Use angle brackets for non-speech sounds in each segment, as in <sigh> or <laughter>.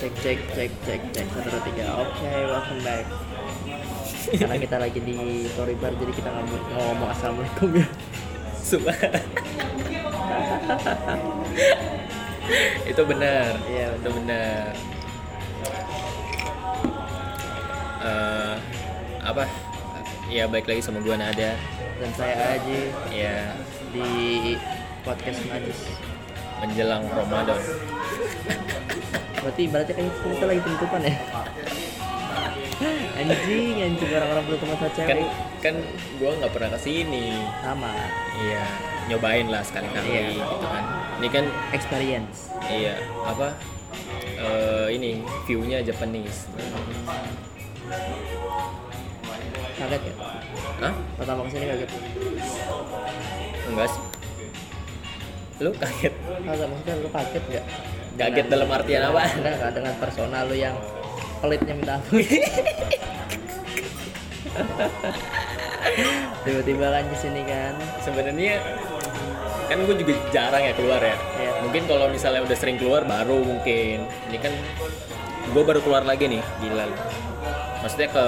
cek cek cek cek cek satu dua tiga oke welcome back karena kita lagi di story bar jadi kita nggak mau ngomong assalamualaikum ya Sumpah. itu benar. Iya, itu benar. Eh, apa? Ya baik lagi sama gua Nada. dan saya Aji Ya di podcast Najis menjelang Ramadan. Berarti berarti kayak kita lagi penutupan ya anjing anjing orang-orang penutupan sama Kan cewek kan gua nggak pernah ke sini. sama Iya, nyobain lah sekali-kali Iya. gitu kan. Ini kan experience iya apa? eh ini view-nya Japanese. kaget ya Hah? pertama ke sini kaget Enggak sih. Lu kaget? kaget maksudnya lu kaget nggak Kaget dalam artian apa? enggak enggak dengan personal lu yang pelitnya minta ampun. <laughs> Tiba-tiba kan di sini kan. Sebenarnya kan gue juga jarang ya keluar ya. Iya. mungkin kalau misalnya udah sering keluar baru mungkin. Ini kan gue baru keluar lagi nih gila. Maksudnya ke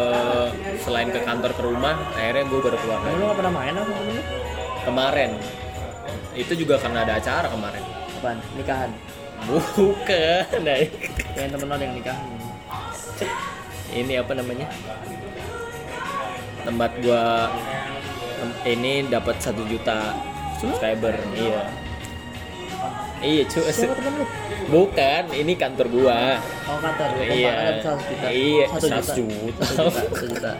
selain ke kantor ke rumah akhirnya gue baru keluar lagi. Lu gak pernah main apa kemarin. Itu juga karena ada acara kemarin. Apaan? Nikahan? Bukan nah, Yang temen lo ada yang nikahan ini apa namanya? Tempat gua tem- ini dapat satu juta subscriber iya. Iya cu Siapa temen lu? bukan ini kantor gua. Oh kantor, Iya. ada 100 juta. Iya, Satu 100 juta. Satu juta, satu juta.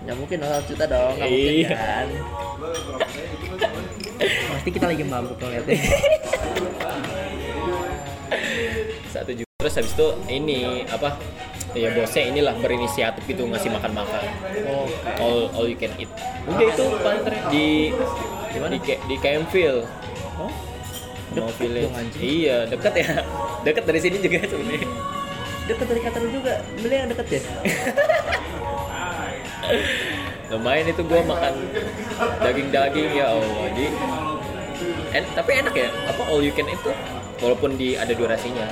Ya mungkin 100 juta dong, gak mungkin Iya. kan? Pasti kita lagi mabuk ngeliatnya <laughs> satu juta terus habis itu ini apa ya bosnya inilah berinisiatif gitu ngasih makan makan Oh, all all you can eat. Udah itu paling di Di mana? di di Campville oh. Mau village iya deket ya. <laughs> Deket dari sini juga sebenarnya. Deket dari kantor juga, beli yang deket ya? <laughs> lumayan itu gua makan daging-daging ya Allah di en, tapi enak ya? Apa all you can eat tuh walaupun di ada durasinya.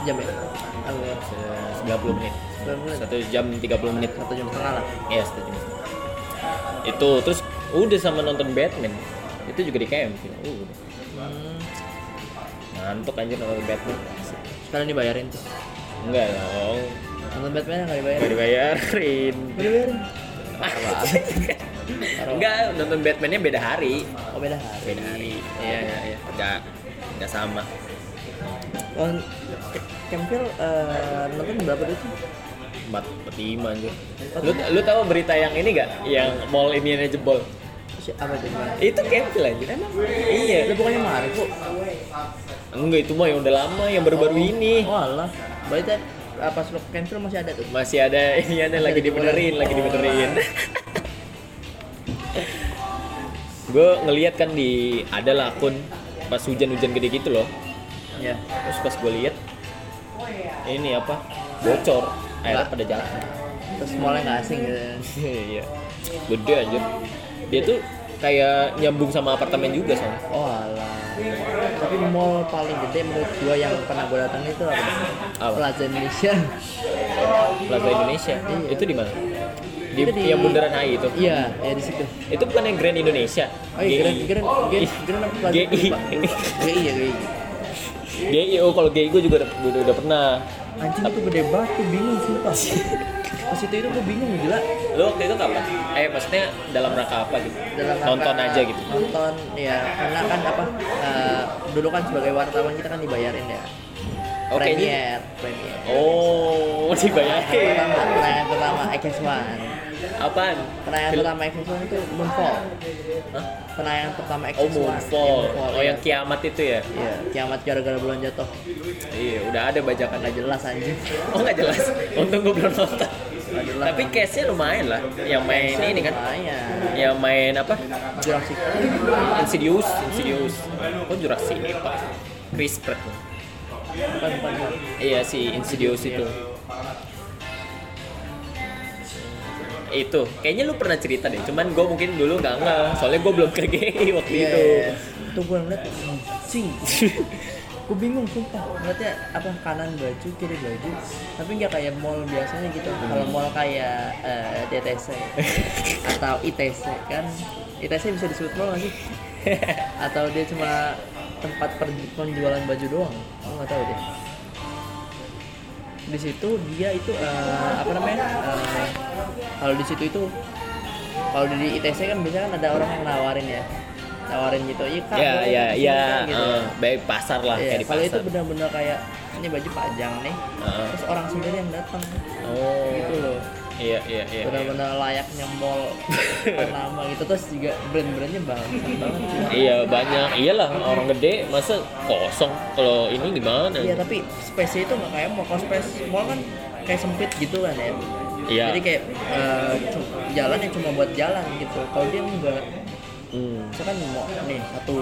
Sejam ya? Aku se- 90 menit. 9 menit? Satu jam 30 menit. Satu jam setengah lah. Iya satu jam itu terus udah sama nonton Batman. Itu juga di Campville uh, udah. Hmm. ngantuk anjir nonton Batman. Sekalian dibayarin tuh. Enggak dong. Nonton Batman nggak dibayarin? nggak dibayarin. Nggak dibayarin? <laughs> Enggak nonton Batmannya beda hari. Oh beda hari. Beda hari. Iya iya iya. Enggak enggak sama. Oh, Campbell eh, nonton berapa duit? empat lima anjir. Lu lu tahu berita yang ini gak yang mall ini jebol? Apa itu? Itu Campbell anjir. Emang? Iya Itu bukannya Marco? enggak itu mah yang udah lama yang baru-baru ini. Oh alah. Berarti eh, pas lo ke Campbell masih ada tuh. masih ada ini ada lagi ada dibenerin lagi dibenerin. <laughs> gue ngeliat kan di ada lah akun pas hujan-hujan gede gitu loh Ya. terus pas gue lihat ini apa bocor airnya pada jalan Terus mallnya nggak asing gitu. <laughs> iya gede aja dia tuh kayak nyambung sama apartemen juga soalnya Oh alah. Tapi mall paling gede menurut gua yang pernah gua datang itu apa? Apa? Plaza Indonesia. Plaza Indonesia Iya. itu di mana di, Itu di- yang bundaran HI itu Iya, ya di situ. itu bukan yang Grand Indonesia Oh iya, Grand GI. Grand Grand Grand apa Plaza? GI. GI ya GI. GI oh kalau GI gue juga udah, udah, pernah Anjing itu gede banget tuh bingung sumpah. Pas itu itu gua bingung gila. Lu waktu itu kapan? Eh maksudnya dalam rangka apa gitu? dalam Nonton rangka aja gitu. nonton ya karena kan apa eh, dulu kan sebagai wartawan kita kan dibayarin ya Oke, ini- premier premier Oh, dibayarin. pertama pertama XS1 Apaan? penayangan Film- pertama XS1 itu Moonfall Hah? penayangan pertama XS1 Oh, Moonfall. Oh, yang iya. kiamat itu ya? Iya, kiamat gara-gara bulan jatuh Iya, udah ada bajakan nggak jelas anjing <laughs> Oh, nggak jelas. Untung gue belum nonton. jelas Tapi case-nya lumayan lah. Yang main ini kan. lumayan Yang main apa? Jurassic Insidious, Insidious. Oh, Jurassic Park. Chris Pratt. bukan bukan bukan. Iya si Insidious itu. Itu, kayaknya lu pernah cerita deh. Cuman gue mungkin dulu nggak nggak. Soalnya gue belum ke GI <laughs> waktu Iya, itu. iya, iya. itu gue ngeliat anjing <laughs> gue bingung sumpah ngeliatnya apa kanan baju kiri baju tapi nggak kayak mall biasanya gitu kalau mall kayak eh, DTC <laughs> atau ITC kan ITC bisa disebut mall nggak sih atau dia cuma tempat penjualan baju doang gue nggak tahu deh di situ dia itu eh, apa namanya eh, kalau di situ itu kalau di ITC kan biasanya kan ada orang yang nawarin ya nawarin gitu iya kak ya boleh ya ke sini, ya Kak," gitu. eh, baik pasar lah kayak di kalau itu benar-benar kayak ini baju pajang nih Heeh. terus orang sendiri yang datang oh gitu loh iya iya iya iya. benar-benar layaknya mall ternama gitu terus juga brand-brandnya bagus banget Iya banyak, iyalah orang gede masa kosong kalau ini gimana? iya tapi space itu nggak kayak mall kalau space mall kan kayak sempit gitu kan ya Iya. jadi kayak eh, cu- jalan yang cuma buat jalan gitu kalau dia enggak Hmm. misalkan mau nih satu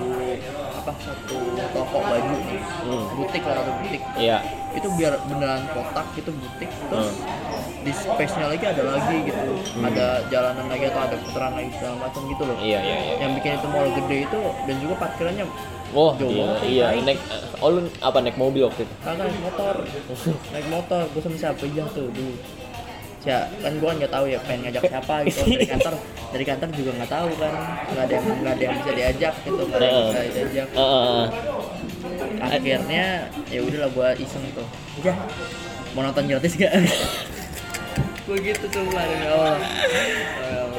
apa satu toko baju nih Hmm. butik lah atau butik Iya. itu biar beneran kotak gitu butik terus Hmm. Di space-nya lagi ada lagi gitu. Ada jalanan lagi atau ada putaran lagi segala macam gitu loh. Iya iya iya. yang bikin itu mall gede itu dan juga parkirannya Oh Jauh iya banget, iya baik. naik oh lu apa naik mobil waktu itu? kagak naik motor. <laughs> Naik motor. Gue sama siapa aja tuh dulu. Ya kan gue nggak tahu ya pengen ngajak siapa gitu. Dari <laughs> kantor dari kantor juga nggak tahu kan. Nggak ada yang nggak ada yang bisa diajak gitu nggak ada yang bisa diajak. Eh, eh, eh. akhirnya ya udahlah gue iseng tuh. Ya mau nonton gratis gak <laughs> gue gitu tuh kemarin ya Allah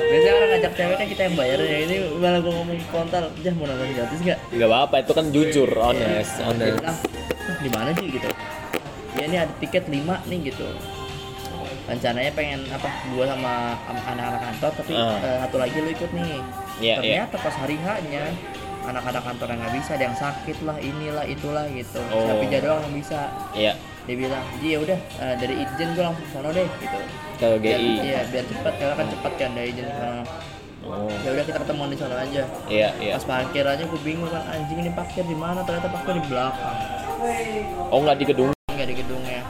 biasanya orang ngajak cewek kan kita yang bayar ya. Ini malah gue ngomong kontal jah mau nonton gratis gak nggak apa-apa itu kan jujur honest Dia honest. "Ah, di mana sih? Gitu. Ya ini ada tiket 5 nih gitu. Rencananya pengen apa gua sama anak-anak kantor tapi eh, satu lagi lu ikut nih. Iya, ternyata pas hari H-nya anak-anak kantor yang nggak bisa ada yang sakit lah inilah itulah gitu. Oh. tapi doang yang bisa. Iya dia bilang ji ya udah eh, dari izin gua langsung sono deh gitu. Ke biar, GI. iya biar cepat karena kan cepat kan dari izin sono Oh. Ya udah kita ketemuan di sono aja. Iya iya. pas parkir aja gue bingung kan anjing ini parkir di mana? Ternyata parkir di belakang. Oh nggak di gedung? nggak di gedungnya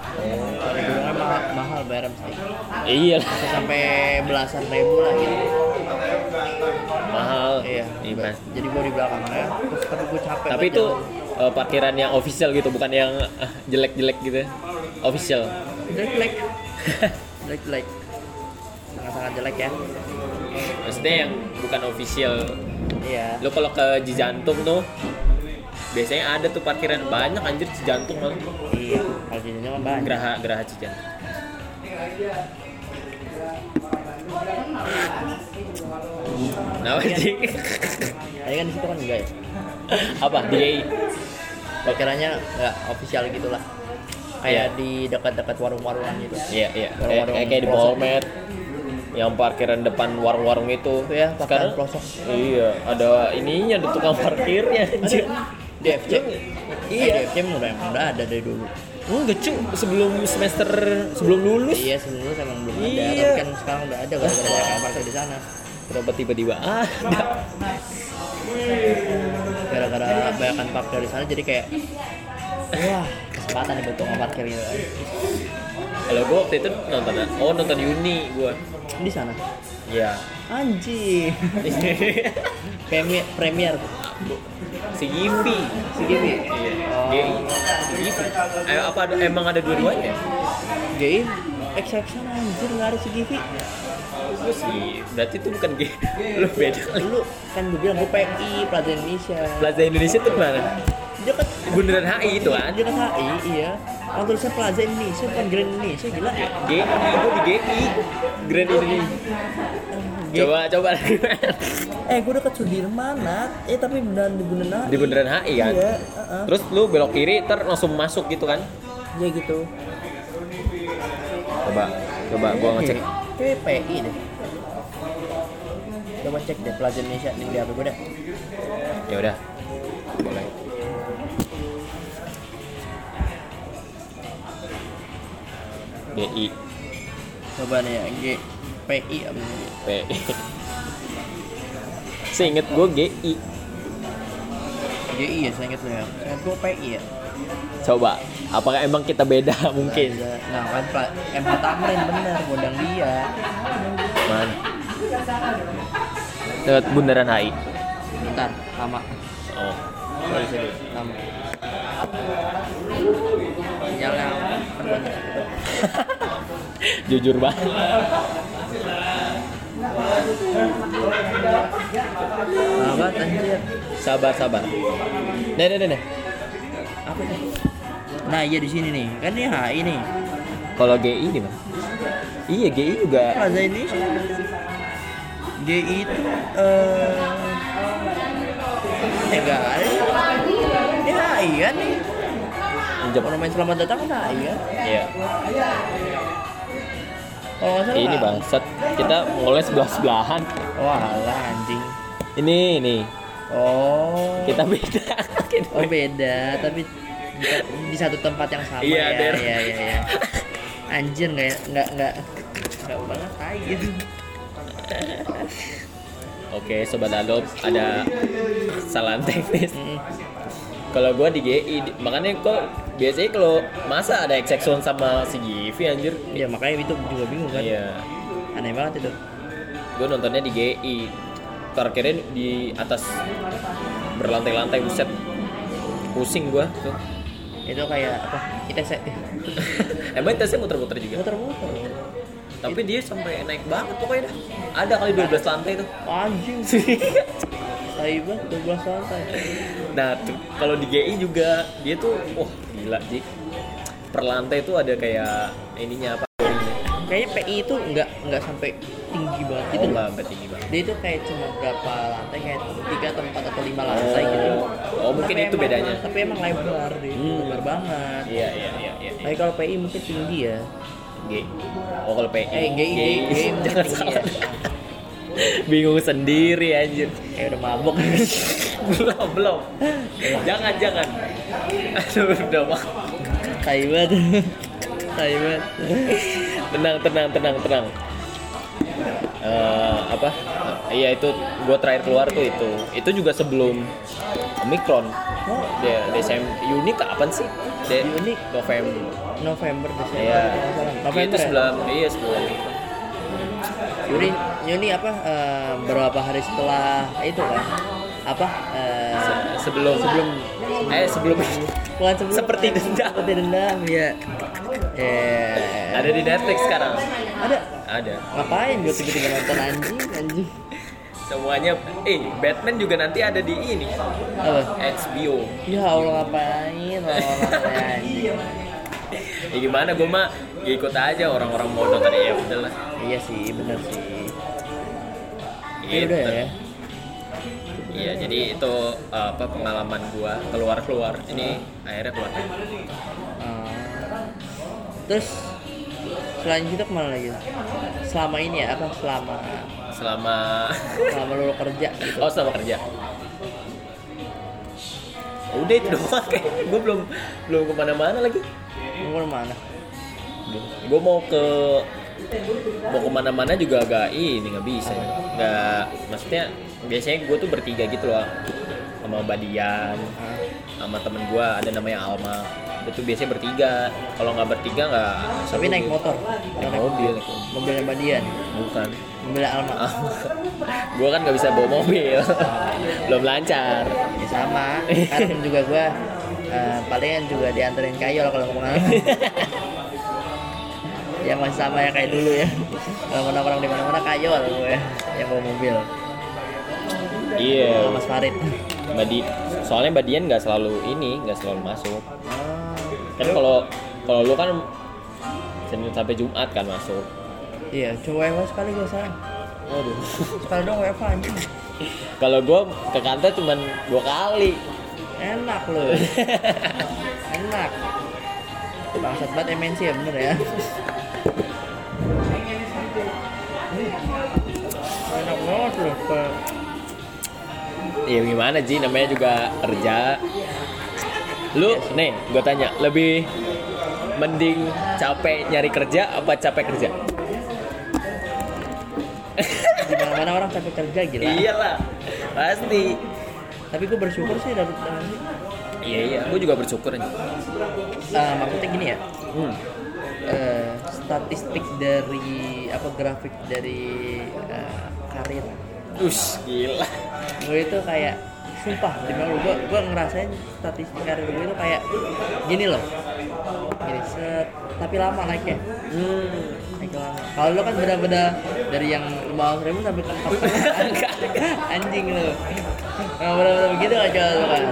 kalau di gedungnya mahal, mahal bayar mesti Iya bisa sampai belasan ribu lah gitu. Mahal. iya. Iya, jadi gue di belakangnya terus tapi gue capek Tapi itu. Eh, parkiran yang official gitu, bukan yang ah, jelek-jelek gitu. Official. jelek jelek jelek jelek ya Maksudnya yang bukan official. iya Lu kalau ke Cijantung tuh biasanya ada tuh parkiran banyak anjir Cijantung malah. iya kalau sini mah banyak Geraha Geraha Cijantung. Nah, anjing. tadi kan di situ kan enggak ya Apa? DI. parkirannya nggak official gitulah kayak di dekat-dekat warung-warungan gitu Iya, iya. Kayak, Warung-warung kayak, kayak di. Polmed yang parkiran depan warung-warung itu. Ya, parkiran pelosok. Iya, ada ininya ada tukang parkirnya anjir. DFC Iya. DFC udah emang udah ada dari dulu Enggak cu, sebelum semester sebelum lulus. iya sebelum lulus emang belum ada Iya. tapi kan sekarang udah ada gara-gara banyak parkir di sana Kenapa tiba-tiba ah, ada? gara-gara banyakan parkir di sana jadi kayak wah kesempatan nih buat parkir gitu kan Kalau gua waktu itu nonton oh nonton Yuni gua. di sana Iya. anjing <laughs> premier premier si Givi. si Gibi Iya. Oh. GI. Si Givi. Eh, apa ada, emang ada dua-duanya? Game XX anjir nggak ada si Gibi Gue sih, berarti itu bukan G. <laughs> Lu beda kali. dulu kan gue bilang gue PI Plaza Indonesia Plaza Indonesia tuh mana? Dia kan Bundaran HI itu kan? dia kan HI iya kalau tulisnya Plaza Indonesia bukan Grand Indonesia gila GI, gue di GI Grand Indonesia G- Coba, coba eh gue deket Sudirman Nat. eh tapi beneran di Bundaran HI Di Bundaran HI kan? iya. Terus lu belok kiri, ter langsung masuk gitu kan? iya gitu Coba, coba gua ngecek Kayak PI deh. Coba cek deh Plaza Indonesia di HP gue deh. Ya udah Boleh GI Coba nih ya G PI apa? PI Seinget gue GI GI ya saya ingat lo ya. Saya ingat gue PI ya. Coba, apakah emang kita beda <laughs> mungkin? Nah kan MH Tamrin bener gondang dia. Man. Lewat bundaran HI. Bentar, lama. Oh. Sorry, sorry. Tambah. <laughs> Jujur banget. Sabar sabar. Nih nih nih. Apa nih? Nah, iya di sini nih. Kan ini HI nih. Kalau GI di mana? Iya GI juga. Plaza Indonesia. GI itu eh enggak ada. Ini HI kan nih. Pinjam. Monumen selamat datang kan? Iya. Kalau nggak salah. Ini bangsat. Kita mulai sebelah sebelahan. Wah, lah anjing. Ini ini. Oh. Kita beda. <laughs> Kita Oh beda, tapi di, satu tempat yang sama Iya, ya. Iya, iya, iya. Anjir nggak nggak nggak nggak banget tai gitu. Oke, sobat Adob, ada kesalahan teknis. Mm. Kalau gua di GI, makanya kok biasanya kalau masa ada Exexon sama si Givi anjir. Ya makanya itu juga bingung kan. Iya. Aneh banget itu. Gue nontonnya di GI. Parkirnya di atas berlantai-lantai buset. Pusing gua tuh. Itu kayak apa? ITC. <laughs> Emang tesnya muter-muter juga. Muter-muter. Tapi dia sampai naik banget pokoknya dah. Ada kali 12 lantai tuh. Anjing. <laughs> Tai banget 12 lantai. Nah, kalau di GI juga dia tuh wah gila Ji. Per lantai tuh ada kayak ininya apa? Kayaknya PI itu nggak nggak sampai tinggi banget Oh, gitu. enggak sampai tinggi banget. Dia itu kayak cuma berapa lantai kayak tiga atau empat atau lima lantai gitu. Oh, mungkin Tapi itu emang- bedanya. Tapi emang lebar dia, Hmm. lebar banget. Iya, iya, iya, iya. Tapi kalau PI mungkin tinggi ya. G. Oh, kalau PI. Eh, Jangan tinggi salah. ya. Bingung sendiri anjir. Kayak udah mabok. <laughs> belum, belum. Jangan, jangan. Aduh, udah banget. Tai banget. Tenang, tenang, tenang, tenang. Eh, apa? Eh, iya itu gue terakhir keluar tuh itu. Itu juga sebelum Omicron. Oh, Dia Desember Juni kapan sih? De Juni. November. November Desember. Iya. kalau nggak salah. Itu November ya? sebelum iya sebelum Yuni, Yuni apa eh, berapa hari setelah itu kan? Apa? eh, Se- sebelum sebelum eh sebelum bukan sebelum Seperti dendam. Seperti dendam ya. Eh, ada di Netflix sekarang. ada. Ada. Ngapain gue tiba-tiba nonton anjing anjing? Semuanya eh Batman juga nanti ada di ini Apa? HBO. Ya Allah ngapain orang-orang anjing? Ya gimana gue mah ya ikut aja orang-orang mau nonton ya udahlah. Iya sih, bener sih. Ya udah ya. Iya, jadi itu uh, apa pengalaman gua keluar-keluar. Ini akhirnya keluar. Eh, terus selain itu ke mana lagi? Selama ini ya apa? Selama Selama selama lu kerja gitu. oh selama kerja. Udah itu doang <laughs> kayak gue belum belum ke mana-mana lagi. Lu ke mana? Gue mau ke mau ke mana-mana juga agak ini nggak bisa nggak maksudnya biasanya gue tuh bertiga gitu loh sama Badian Ah, sama temen gue ada namanya Alma. Itu biasanya bertiga. Kalau nggak bertiga nggak Tapi naik motor. naik mobil naik mobil. Mobilnya Badian, bukan. Mobilnya Alma. gue kan nggak bisa bawa mobil. Belum lancar. Ya sama. Kan juga gua eh, palingan juga dianterin kayol kalau mau ke mana. <laughs> ya masih sama ya kayak dulu ya. Kalau mau nongkrong di mana-mana kayol gue yang bawa mobil. iya Sama Mas Farid. Badi soalnya Badian nggak selalu ini nggak selalu masuk Oh, kan kalau kalau lu kan Senin sampai Jumat kan masuk iya, coba WFH sekali gue sayang. Waduh. Sekali dong WFH anjing. kalau gue ke kantor cuma dua kali Enak loh. <laughs> Enak. Bangsat banget MNC ya bener ya. Enak banget loh. Ke- ya gimana Ji namanya juga kerja lu nih gue tanya lebih mending capek nyari kerja apa capek kerja Di mana-mana orang capek kerja gila. iyalah pasti Tapi gue bersyukur sih dapet MNC. iya iya. Gue juga bersyukur aja Eh, maksudnya gini ya. hmm. eh, statistik dari apa grafik dari eh, karir. Ush, gila. Gue itu kayak sumpah demi Allah gue gue ngerasain statistik karir gue itu kayak gini loh. Gini set tapi lama naiknya. Hmm. naik lama. Kalau lo kan beda-beda dari yang lima ratus ribu sampai ke empat <laughs> anjing lo nah, beda-beda begitu lo kan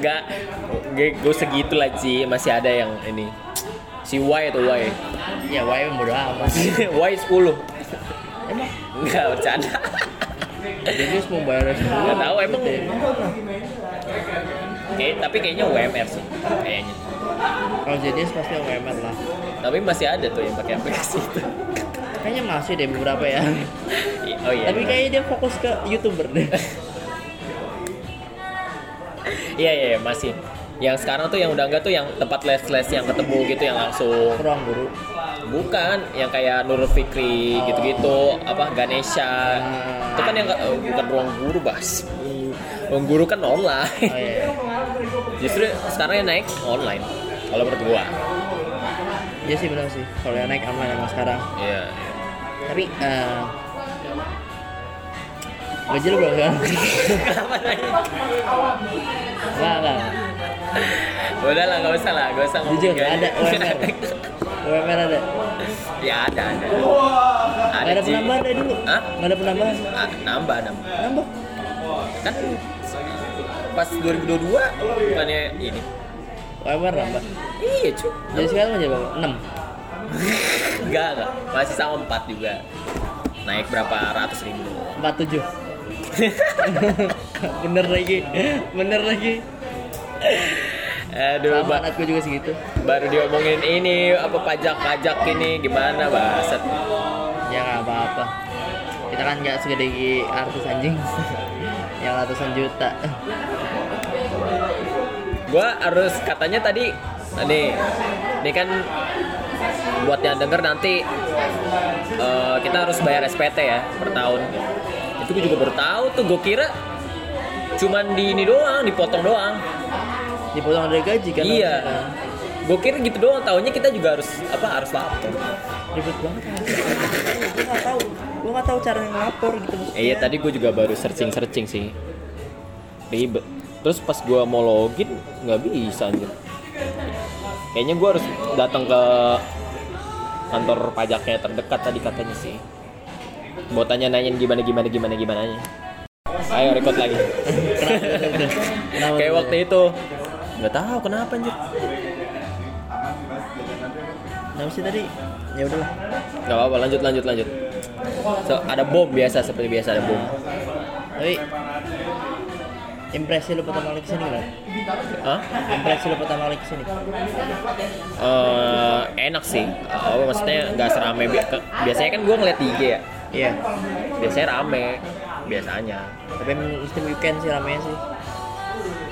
Enggak, gue segitu lah Ci, masih ada yang ini. Si Y itu Y. ya wae bodo amat <laughs> y 10. emang Enggak bercanda. jadi mau bayar semua Nggak tahu, emang. Oke, tapi kayaknya UMR sih kayaknya. kalau jenis pasti UMR lah Tapi masih ada tuh yang pakai aplikasi itu. kayaknya masih deh beberapa ya <laughs> Oh iya. tapi kayaknya dia fokus ke youtuber deh. <laughs> Iya iya iya, masih. Yang sekarang tuh yang udah enggak tuh yang tempat les-les yang ketemu gitu yang langsung. Ruang guru. Bukan yang kayak Nurul Fikri gitu-gitu apa Ganesha. Hmm. itu kan yang eh, bukan ruang guru bas. Ruang guru kan oh online iya. Justru sekarang yang naik online kalau menurut gua. Iya sih benar sih. Kalau yang naik online emang sekarang. Iya. Tapi eh gaji lu belum kan kenapa naik nggak nggak. Udah lah nggak usah lah nggak usah ngomong jujur gaji. ada UMR UMR ada. Ya ada ada. Ada Ci. penambahan dari dulu? Hah? nggak ada penambahan? Ah, nambah nambah. Nambah? Kan pas 2022 bukannya ini? UMR nambah? Iya cuy jadi sekarang menjadi berapa? Enam? Enggak enggak masih sama 4 juga. Naik berapa? Ratus ribu. Empat tujuh <laughs> bener lagi. Bener lagi. Aduh, sama anakku juga segitu baru diomongin ini apa pajak-pajak ini gimana baset. ya nggak apa-apa. Kita kan nggak segede artis anjing. <laughs> Yang ratusan juta. Gua harus katanya tadi nih, ini kan buat yang denger nanti eh, kita harus bayar SPT ya per tahun. Itu gue juga baru tahu tuh, gue kira cuman di ini doang, dipotong doang. dipotong dari gaji kan iya. kan. Gue kira gitu doang, tahunya kita juga harus apa harus lapor. ribet banget anjing. gue nggak tahu gue nggak tahu cara ngelapor gitu maksudnya iya tadi gue juga baru searching searching sih ribet terus pas gue mau login nggak bisa anjir kayaknya gue harus datang ke kantor pajaknya terdekat tadi katanya sih mau tanya nanyain gimana gimana gimana gimana nya ayo record lagi. Kayak waktu itu. Nggak tahu kenapa anjir? Kenapa sih tadi? Ya udahlah. Nggak apa-apa lanjut lanjut lanjut. So, ada bom biasa seperti biasa ada bom. Tapi impresi lu pertama kali ke sini kan Hah? impresi lu pertama kali ke sini Eh, enak sih. Oh, maksudnya nggak serame bi- biasanya kan gue ngeliat di IG ya iya. Biasanya rame biasanya. Tapi mesti weekend sih ramenya sih.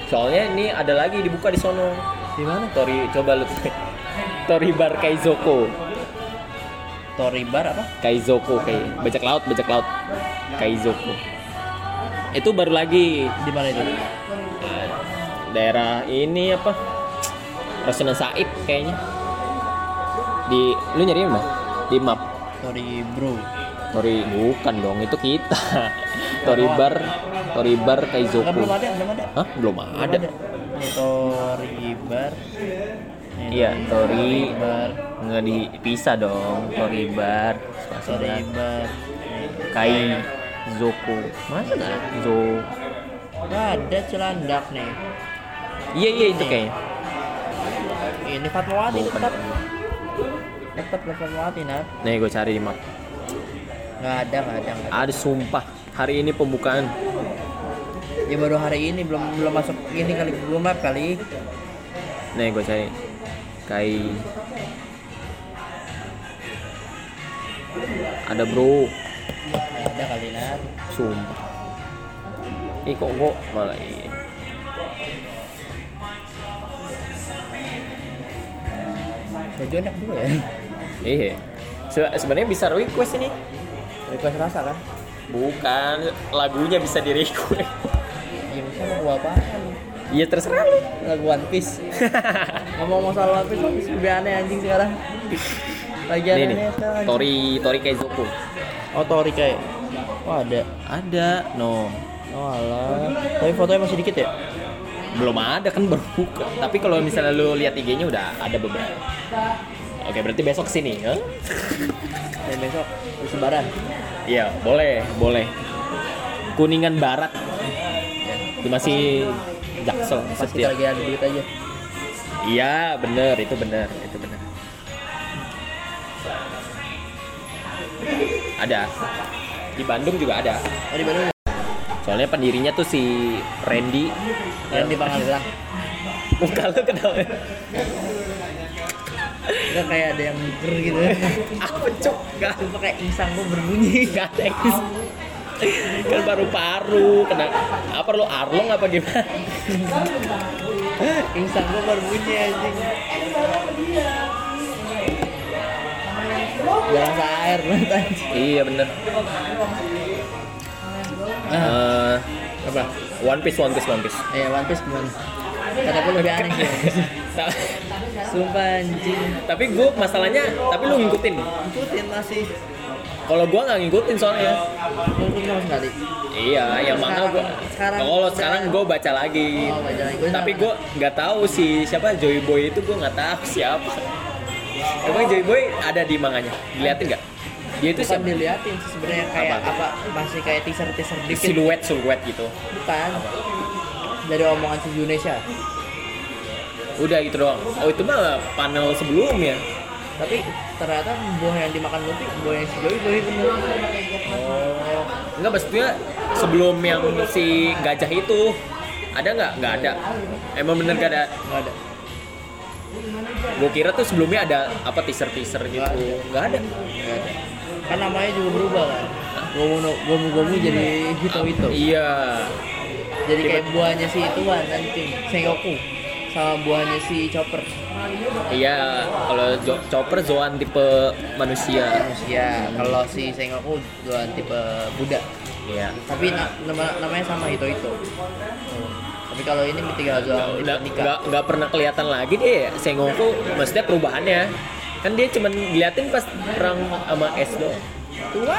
Soalnya ini ada lagi dibuka di sono. Di mana? Tori coba lu Tori Bar Kaizoko. Tori Bar apa? Kaizoko kayak bajak laut bajak laut. Kaizoko. Itu baru lagi. Di mana itu? Eh, daerah ini apa? Rasunan Said kayaknya. Di lu nyari mana? Di map. Tori Bro Tori bukan dong itu kita. Tori Bar Tori Bar Enggak, Kaizoko belum ada belum ada. Hah? Belum Belum ada. ini Tori Bar. Iya, Tori. Bar. nggak dipisah dong Tori Bar. Tori Bar. Kai Zoko masa nggak? Zo. Ada celandak nih. Iya iya itu kayaknya. Ini Fatmawati tetap. Tetap Fatmawati nah. Nih gue cari di map nggak ada nggak ada nggak ada. Ada sumpah. Hari ini pembukaan. Ya baru hari ini. Belum belum masuk ini kali belum map kali. Nih gue cari. Kai. Ada bro. Ada kali nah sumpah. Ih kok gue malah ini? Sojo enak juga ya. Iya. Se- sebenarnya bisa request ini. Request rasa kan Bukan lagunya bisa di request. ya bisa lagu apaan Iya terserah lu. lagu One Piece <laughs> ngomong masalah One Piece One Piece lebih aneh anjing sekarang lagi Ini aneh nih. sekarang Tori Tori Keizoku. oh Tori kayak oh ada Ada. No. Oh alah. Tapi fotonya masih dikit ya? belum ada kan baru buka tapi kalau misalnya lu lihat IG-nya udah ada beberapa oke berarti besok sini ya? Dan besok. Harus lebaran. iya boleh boleh. Kuningan barat. Itu masih jaksel Pas setia. kita lagi ada duit aja. iya bener itu bener itu bener. Ada? Di Bandung juga ada. Oh di Bandung. Soalnya pendirinya tuh si Randy. Yang di Pangalilang. muka lu kenapa Enggak kayak ada yang ger gitu. apa cok gak Sumpah kayak insang gua berbunyi. Gak ada kan paru-paru kena apa lu arlong apa gimana insang gua berbunyi anjing. Jangan air anjing. iya bener Eh, Apa? One Piece One Piece One Piece Eh One Piece gimana? Kata gua lebih aneh <laughs> sih. Sumpah anjing. tapi gue masalahnya tapi lu ngikutin. Ikutin masih. kalau gua nggak ngikutin soalnya. Ngikutin sama sekali. iya yang mana gua. Sekarang- kalau sekarang. gue baca lagi. Oh, baca lagi. Gua tapi gue nggak tahu si siapa Joy Boy itu gue nggak tahu siapa. Emang Joy Boy ada di manganya? Diliatin nggak? Dia itu bukan siapa? diliatin sih sebenarnya kayak Apa? apa? masih kayak teaser teaser dikit. Siluet siluet gitu. Bukan. Dari omongan si Indonesia udah gitu doang. Oh itu mah panel sebelumnya tapi ternyata buah yang dimakan Luffy buah yang si Joey Boy bener oh. Enggak maksudnya sebelum yang si gajah itu ada nggak? Nggak ada. Emang bener gak ada? Nggak ada. Gue kira tuh sebelumnya ada apa teaser teaser gitu. Nggak ada. nggak ada. Nggak ada. Kan namanya juga berubah kan? Gomu Gomu Gomu jadi Hito Hito iya. Jadi kayak buahnya si ituan nanti Sengoku sama buahnya si Chopper. Iya kalau Jo- Chopper Zoan tipe manusia. Manusia kalau si Sengoku Zoan tipe Buddha. Iya. Tapi na- nama, namanya sama Hito Hito tapi kalau ini tiga Zoan nggak nggak pernah kelihatan lagi deh Sengoku maksudnya perubahannya. Kan dia cuman diliatin pas perang sama es doang. Tua?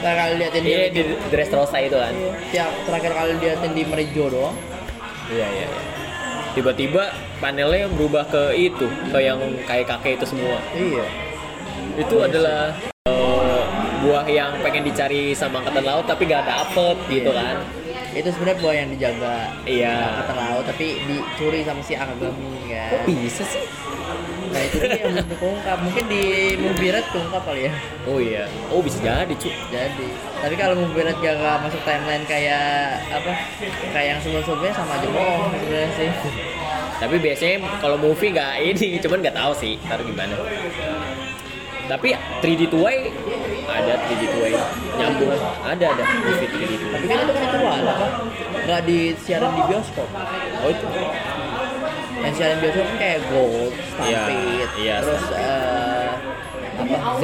Terakhir kali liatin iya dia di Dressrosa itu kan. Tiap terakhir kali liatin di Merijo doang. Iya iya iya. Tiba-tiba panelnya berubah ke itu ke yang kayak kakek itu semua. Iya. Itu adalah eh, buah yang pengen dicari sama angkatan laut tapi gak dapet gitu kan. Itu sebenarnya buah yang dijaga iya. Angkatan laut tapi dicuri sama si Akagami kan. Kok bisa sih nah itu dia yang belum keungkap mungkin di movie red keungkap kali ya. Oh iya. Oh bisa jadi cu jadi. Tapi kalau movie red gak, gak masuk timeline kayak apa kayak yang sebelum-sebelumnya sama aja bohong sebenarnya sih. Tapi biasanya kalau movie nggak ini cuman nggak tahu sih ntar gimana. Tapi 3D Tuai ada 3D Tuai nyambung. Ada ada movie 3D Tuai tapi kan itu kan ituan apa? Nggak disiarin di bioskop. Oh itu yang siaran bioskop kan kayak Gold, Stampede, Iya, iya. terus eh, apa Z,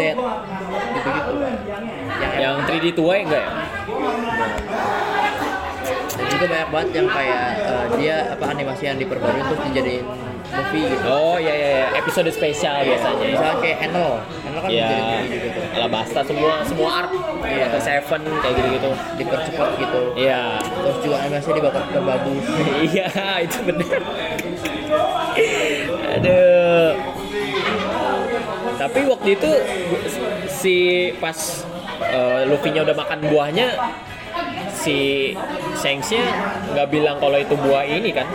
gitu-gitu. Yang, yang 3D Tuai enggak ya dan juga banyak banget yang kayak eh, dia apa animasi yang diperbarui terus dijadiin movie gitu. oh iya iya iya. episode spesial biasanya Misalnya kayak Enel, Enel kan dijadiin movie juga tuh. Alabasta semua semua art Iya. atau Seven kayak gitu gitu Dipercepat gitu. iya Terus juga animasi dibakar ke bagus. <laughs> iya itu bener aduh tapi waktu itu si pas eh, Luffy-nya udah makan buahnya si Shanks-nya nggak bilang kalau itu buah ini kan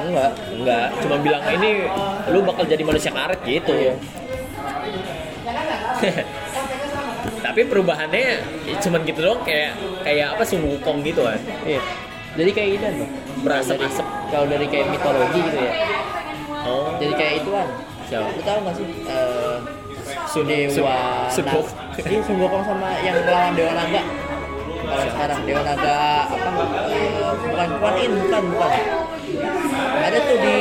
Enggak. nggak cuma bilang ini lu bakal jadi manusia karet gitu Iya. <laughs> tapi perubahannya ya cuman gitu doang kayak kayak apa Sun Wukong gitu kan Iya. Jadi kayak ini loh. berasap-asap Kalau dari kayak mitologi gitu ya. Oh Jadi kayak ituan. siapa Lu tahu gak sih? eh, Sun Dewa Sun, Sun Naga. Wukong. Iya, Wukong sama yang melawan Dewa Naga. Kalau sekarang Dewa Naga apa? eh, bukan Kuan Yin, bukan, bukan. Ada tuh di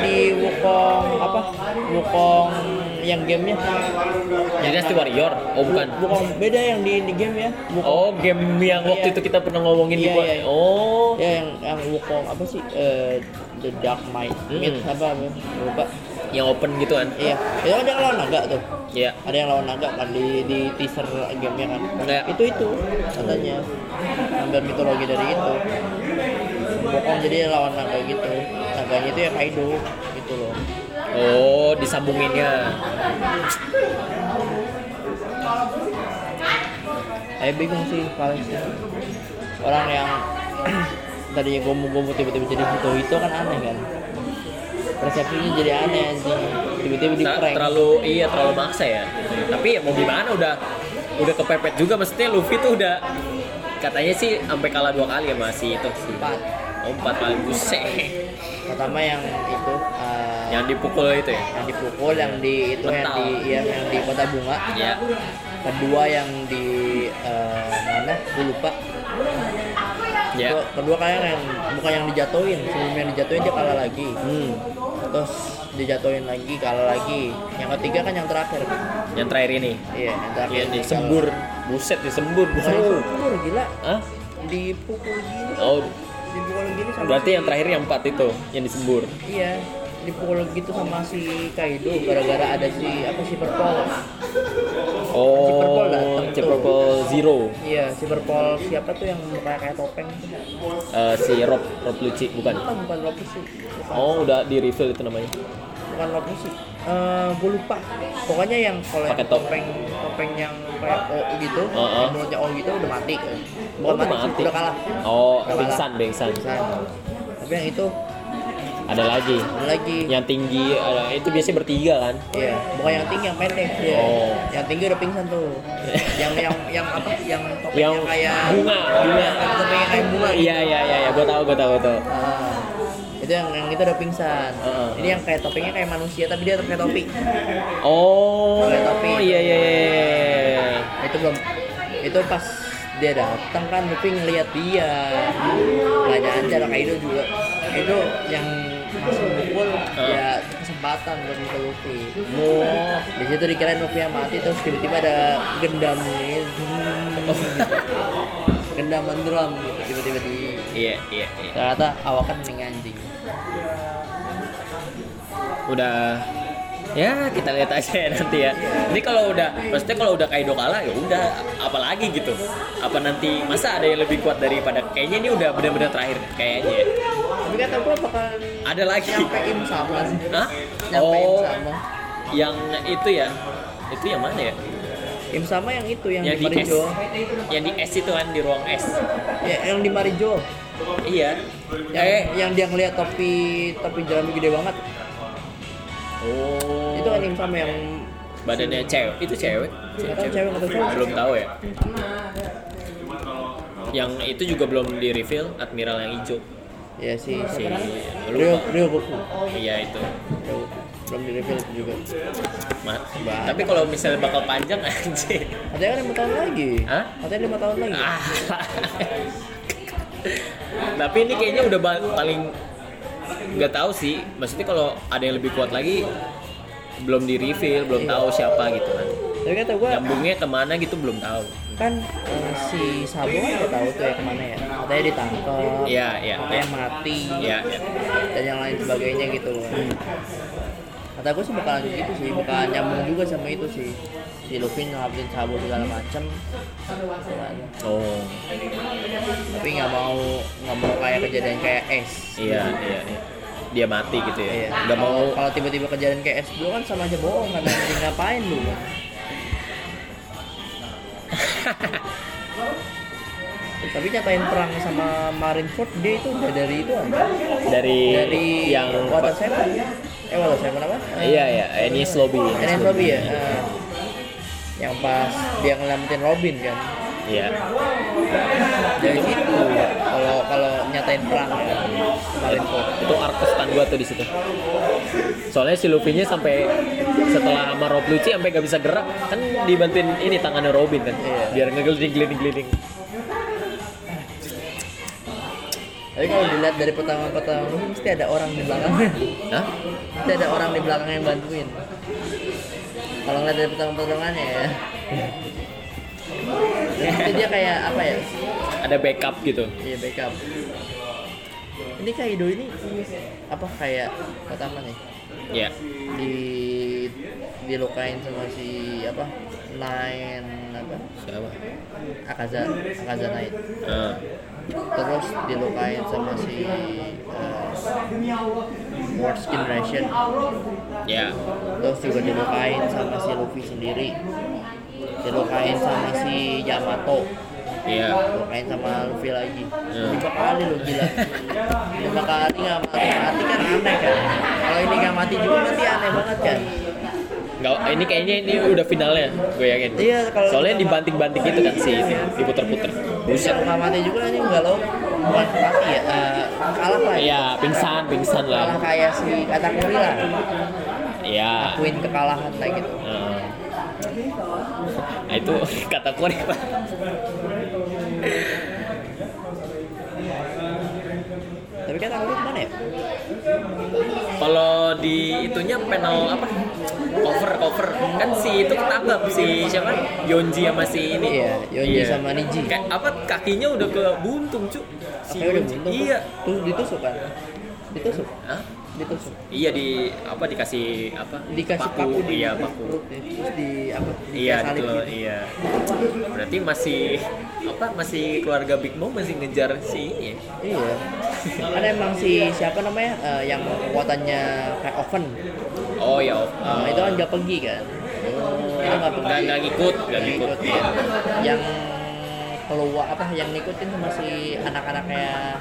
di Wukong apa? Wukong yang gamenya. Dynasty Warrior oh bukan Wukong beda yang di, di game ya. Wukong. oh game yang waktu Iya. itu kita pernah ngomongin di gua iya, iya. oh Ya yang yang Wukong apa sih? Eh, The Dark Might, Hmm. Myth apa? apa? Lupa. yang open gitu kan? Iya. Itu ada yang lawan naga tuh. Iya. Ada yang lawan naga kan di di teaser gamenya kan. Iya. itu itu katanya. Ambil mitologi dari itu. Bokong jadi lawan naga gitu. Naganya itu ya Kaido gitu loh. Oh disambunginnya. Saya bingung sih Valencia. Orang yang tadinya gomu-gomu tiba-tiba jadi Hito Hito kan aneh kan? Persepsinya jadi aneh anjing. Tiba-tiba di prank. terlalu iya terlalu maksa ya? Tapi ya mau gimana udah udah kepepet juga. Maksudnya Luffy tuh udah katanya sih sampai kalah dua kali ya masih itu sih. Empat. oh, empat kali buset. Pertama yang itu uh, yang dipukul itu ya? yang dipukul yang di itu yang Mental. di yang, yang di kota bunga. Ya kedua yang di uh, mana? Gue lupa ya. Kedua- kedua kayak yang bukan yang dijatuhin sebelum yang dijatuhin dia kalah lagi. Hmm. terus dijatuhin lagi kalah lagi. Yang ketiga kan yang terakhir. Yang terakhir ini? Iya yang terakhir yang di disembur. buset disembur. Bukan disembur gila. Hah? dipukul gini. Oh. Dipukul gini sama berarti yang terakhir yang empat itu yang disembur? Iya dipukul gitu sama si Kaido gara-gara ada si apa si Purple. Oh Purple datang si. Purple Zero. Iya si Purple siapa tuh yang mukanya kayak topeng? Eh, si Rob Rob Lucci bukan? Bukan bukan sih bukan, oh udah di reveal itu namanya. Bukan Loki sih Eh, gue lupa. Pokoknya yang kalau Pakai top. topeng topeng yang kayak O gitu Heeh. yang mulutnya O gitu udah mati. Bukan Oh, mati, mati. udah kalah. Oh Udah pingsan pingsan. Pingsan. tapi yang itu ada lagi ada lagi yang tinggi ada itu biasanya bertiga kan Iya, bukan yang tinggi yang pendek dia. Oh. Yang tinggi udah pingsan tuh. <laughs> yang yang yang apa? Yang topengnya Yang kayak bunga, bunga. Yang topengnya kayak bunga. gitu. iya iya iya iya gue tahu gue tahu gue tahu Ah, itu yang yang itu udah pingsan. Heeh. Ini yang kayak topengnya kayak manusia tapi dia pakai topi. oh Pakai topi. iya iya iya, iya. Itu belum itu pas dia datang kan Luffy ngeliat dia nanya aja lah Kaido juga Kaido yang mukul Ah. ya kesempatan buat mukul Luffy. Oh. Di situ dikirain Luffy yang mati terus tiba-tiba ada gendam gitu. gendaman drum gitu tiba-tiba di iya iya iya. Ternyata awakan nih anjing. Udah ya kita lihat aja ya nanti ya. Ini kalau udah maksudnya kalau udah Kaido kalah ya udah apalagi gitu. Apa nanti masa ada yang lebih kuat daripada kayaknya ini udah benar-benar terakhir kayaknya. Ya. tapi kata gue bakal ada lagi. nyampein sama sih? Hah? nyampein oh. sama. Yang itu ya? Itu yang mana ya? Im sama yang itu yang, yang di di S. Marijo. Yang di S itu kan di ruang S. Ya, yang di Marijo. Iya. Yang, eh. yang dia ngeliat topi topi jerami gede banget. Oh itu kan Im sama yang badannya cewek. Itu cewek. Nggak tahu cewek atau cowok. belum tahu ya. Yang itu juga belum di reveal admiral yang hijau. Ya si si Rio Rio Goku iya itu. Belum di reveal juga. Ma- Banyak. tapi kalau misalnya bakal panjang <laughs> anjir katanya kan lima tahun lagi. Hah? katanya lima tahun lagi. Ah. tapi ini kayaknya udah paling nggak tahu sih. Maksudnya kalau ada yang lebih kuat lagi belum di reveal belum Iya. tahu siapa gitu kan. Tapi kata gue nyambungnya ke mana gitu belum tahu. kan eh, si Sabo kan nggak tahu tuh ya ke mana ya. Katanya ditangkap Iya, iya, katanya mati ya, ya. dan yang lain sebagainya gitu kata gue sih bakalan gitu sih bakalan nyambung juga sama itu sih. Si Luffy ngelakuin Sabo segala macem. Oh. Tapi nggak mau nggak mau kayak kejadian kayak es. Iya iya iya. Dia mati gitu ya. Iya. nggak mau Kalau- tiba-tiba kejadian kayak S2 kan sama aja bohong kan ngapain lu? <laughs> Tapi nyatain perang sama Marineford dia itu udah dari itu aja dari, dari yang Water Seven. Eh Water Seven apa? Iya iya Enies Lobby. Enies Lobby ya? Eh, yang pas dia ngelamatin Robin kan. Iya. Dari situ. Kalau kalau nyatain perang. Ya Marineford itu arc kesukaan gua tuh di situ. Soalnya si Luffy nya sampai setelah sama Rob Lucci sampai gak bisa gerak kan dibantuin ini tangannya Robin kan Iya. biar ngegelinding gelinding gelinding tapi kalau dilihat dari pertama-pertama mesti ada orang di belakangnya. Hah? Mesti ada orang di belakang yang bantuin. Kalau ngeliat dari pertolongannya ya. Jadi dia kayak apa ya? Ada backup gitu. Iya backup ini Kaido ini apa kayak pertama nih? Ya. Di dilukain sama si apa? Nine apa? Siapa? Akaza Akaza Knight. Ah. terus dilukain sama si uh, Worst Generation ya. Terus juga dilukain sama si Luffy sendiri. Dilukain sama si Yamato iya. Dilukain sama Luffy lagi. Hmm. lima kali lo gila. Lima kali nggak mati. Mati kan aneh kan? Kalau ini nggak mati juga berarti aneh banget kan? Nggak ini kayaknya ini udah finalnya gue yakin. Iya, kalau- soalnya dibanting-banting gitu kan sih ini diputer-puter. Buset. Kalau nggak mati juga ini nggak lo bukan mati ya eh, kalah lah ya. Iya pingsan pingsan kalah lah kayak si Katakuri lah. Iya. Akuin kekalahan lah gitu. Nah. Nah, itu <laughs> kata Kori Tapi Katakuri ke mana ya Kalau di itunya panel apa? Cover cover kan si itu ketangkap si siapa? Yonji sama si ini. Iya, Yonji sama Niji. Kayak apa kakinya udah ke buntung, cu. Si udah Yonji. buntung. Iya. Tuh ditusuk kan? Ditusuk. Hah? Ditusuk. Iya di apa dikasih apa? Dikasih paku, di iya paku. ya. Terus di apa? Di Iya salib betul, gitu. iya. Berarti masih apa? Masih keluarga Big Mom masih ngejar si ini. ya? Iya. Ada emang si siapa namanya eh, yang kekuatannya kayak oven. Oh ya. oh. Eh, itu kan nggak pergi kan? Itu nggak pergi. Nggak ngikut, nggak ngikut. ngikut, iya. Yang keluar apa yang ngikutin sama si anak-anaknya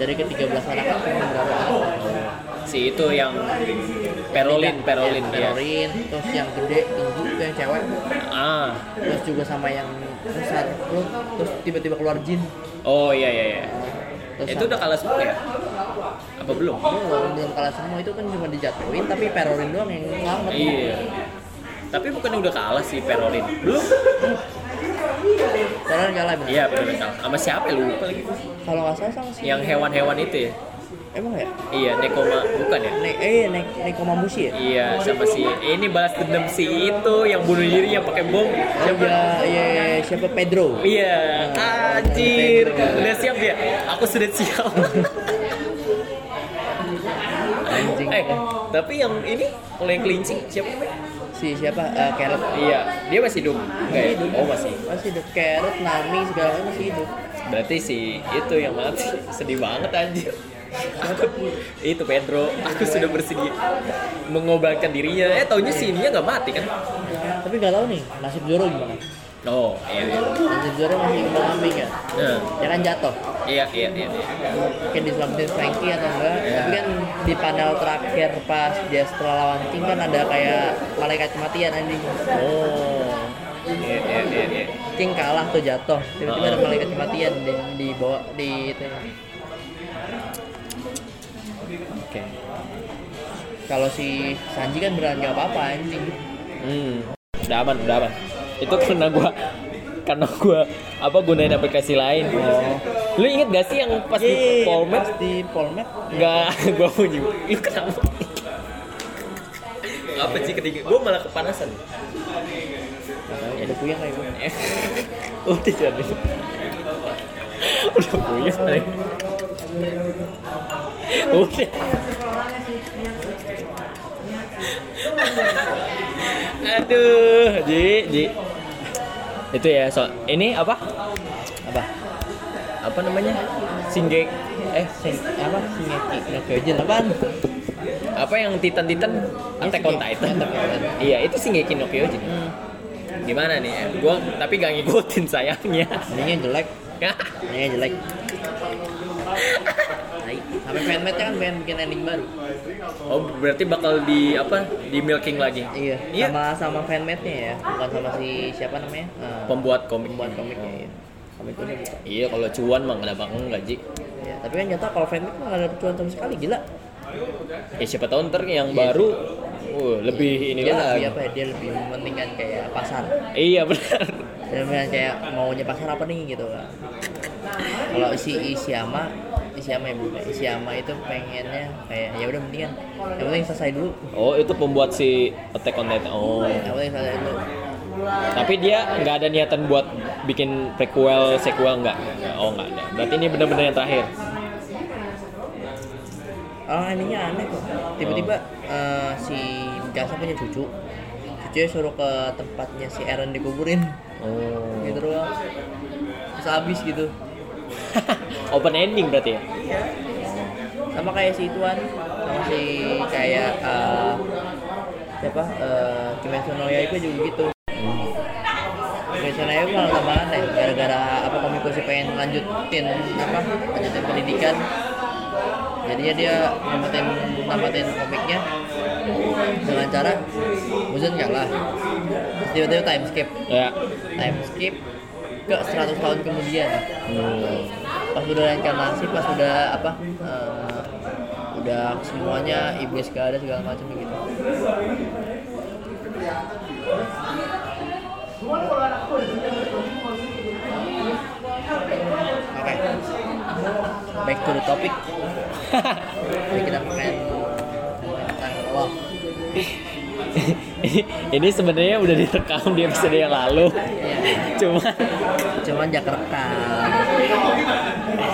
dari ke-13 anak kan berapa anak? Si itu yang Perolin, Perolin ya, ya. Perolin, terus yang gede tinggi itu yang cewek, Ah. terus juga sama yang besar, terus, tiba-tiba keluar jin. Oh iya iya iya. Terus Itu sama- udah kalah semua ya? Apa belum? belum belum kalah semua itu kan cuma dijatuhin tapi Perolin doang yang selamat. Iya. Tapi bukannya udah kalah si Perolin? Belum? Perolin kalah benar. Iya benar kalah. Sama siapa ya lupa lagi. Kalau nggak salah sama si Yang hewan-hewan itu ya? Emang ya? Iya, Nekoma bukan ya? Nek eh Nek Nekomamushi ya? Iya, sama si ini balas dendam si itu yang bunuh diri yang pakai bom. Oh Siapa? iya, iya, iya, siapa Pedro? Iya, anjir. Udah siap ya? Aku sudah siap. Anjing. eh, tapi yang ini kalau yang kelinci siapa? Si siapa? Eh, Carrot. Iya, dia masih hidup. Ya? hidup. Oh, masih. Masih hidup. Carrot, Nami segala macam masih hidup. Berarti si itu yang mati. Sedih banget anjir. <laughs> Itu Pedro, aku sudah bersedia mengobatkan dirinya. Eh, taunya si ininya nggak mati kan? Tapi nggak tahu nih nasib Zoro gimana. Oh, iya, iya. Nasib Zoro masih kembang ambing kan? Nah, Ya kan jatuh. iya, iya, iya. iya. Mungkin diselamatin Frankie atau enggak. Iya. Tapi kan di panel terakhir pas dia setelah lawan King kan ada kayak malaikat kematian anjing. Oh, iya, iya, iya, iya. King kalah tuh jatuh. Tiba-tiba ada Uh-uh. malaikat kematian di, di bawah di itu. Oke. Kalau si Sanji kan beneran nggak apa-apa anjing. Hmm, udah aman, udah aman. Itu karena gua karena gua apa gunain aplikasi lain. Oh. Lu inget gak sih yang pas di Polmed? Pas di Polmed. Enggak, <laughs> gua mau nyuruh. Lu kenapa? Apa sih ketika gua malah kepanasan. Ya, udah puyeng kayak gue. <laughs> Udah jadi. <laughs> Udah punya saya. Udah. Aduh, Ji, Ji. Itu ya, so ini apa? Apa? Apa namanya? Singgek Eh, sing, apa? Shingeki no Kyojin apaan? apa yang Titan-Titan Attack on Titan. Attack on Titan. Iya, itu Shingeki no Kyojin. Hmm. Gimana nih? Gua tapi gak ngikutin sayangnya. Ininya jelek, <laughs> ininya jelek. Tai. Sampai fanmade kan pengen bikin ending baru. Oh, berarti bakal di apa? Di milking lagi. Iya, Iya. sama sama fanmade-nya ya, bukan sama si siapa namanya? Eh, Pembuat komik. pembuat komiknya ya. Komiknya bukan. Iya, kalau cuan mah kenapa enggak, Ji? Iya, tapi kan nyata kalau fanmade mah nggak ada tujuan sama sekali, gila. Ya siapa tahu ntar yang Iya. baru uh, lebih ini dia lagi. lebih apa ya? Dia lebih mementingkan kayak pasar. Iya benar. Dia kayak maunya pasar apa nih gitu kan. Kalau si Ishiyama, Ishiyama ya bukan. Ishiyama itu pengennya kayak ya udah mendingan yang penting selesai dulu. Oh, itu pembuat si Attack on Titan. Oh. Yang penting selesai dulu. Tapi dia nggak ada niatan buat bikin prequel, sequel nggak? Oh nggak ada. Berarti ini benar-benar yang terakhir. Oh ininya aneh kok. Tiba-tiba eh, si Mikasa punya cucu cucunya suruh ke tempatnya si Eren dikuburin oh gitu doang terus habis gitu <laughs> open ending berarti ya? Sama kayak si Tuan sama si kayak eh, siapa uh, Kimetsu no Yaiba juga gitu. Kimetsu no Yaiba malah tambahan deh gara-gara apa komiko sih pengen lanjutin apa lanjutin pendidikan. Jadinya dia namatin namatin komiknya dengan cara Muzan kalah Terus tiba-tiba time skip. Ya. Time skip ke 100 tahun kemudian. Hmm. pas udah reinkarnasi pas udah apa eh, udah semuanya iblis gak ada segala macam gitu. Oke. Back to the topic. <laughs> Jadi kita main tentang love ini sebenarnya udah direkam di episode yang lalu. Cuma cuman jak rekam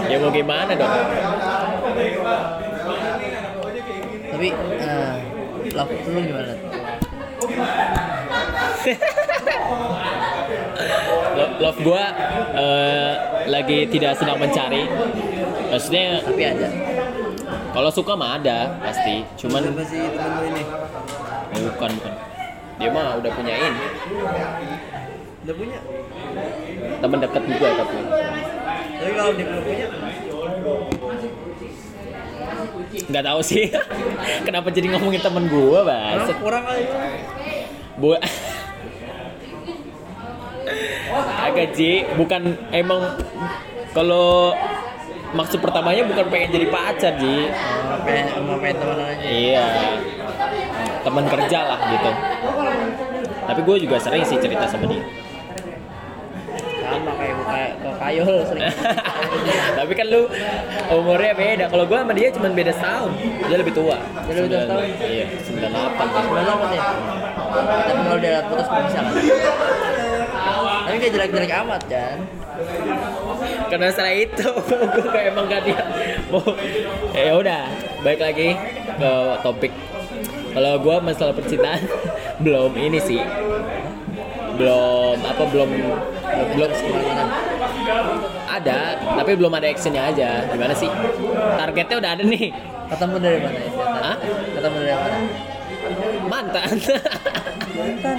ya mau gimana dong? Tapi eh, love lu gimana? Lo- love gua eh, lagi tidak sedang mencari. Maksudnya tapi ada. kalau suka mah ada pasti. Cuman Siapa sih temen lu ini eh, bukan bukan. Dia mah udah punya ini. Udah punya? Teman dekat juga tapi. Tapi kalau dia belum punya? Nggak tahu sih. <laughs> Kenapa jadi ngomongin temen gua Orang bas kurang kali? Bu <laughs> agak Ji. Bukan emang kalau maksud pertamanya bukan pengen jadi pacar Ji. Oh, pengen mau pengen temenan aja. Iya teman kerja lah gitu. Tapi gue juga sering sih cerita sama dia. Sama kayak kayak ke kayol sering. <laughs> Tapi kan lu umurnya beda. Kalau gue sama dia cuma beda setahun. Dia lebih tua. Dia lebih tua setahun? iya sembilan delapan. Sebenarnya apa sih? Tapi kalau dia putus belum bisa kan? Tapi kayak jelek-jelek amat kan? karena setelah itu <laughs> gue kayak emang gak dia mau ya udah baik lagi ke topik kalau gue masalah percintaan <laughs> belum ini sih belum apa belum belum Ke mana-mana? ada tapi belum ada actionnya aja gimana sih targetnya udah ada nih Ketemu dari mana ya? Hah? Ketemu dari mana? mantan Mantan.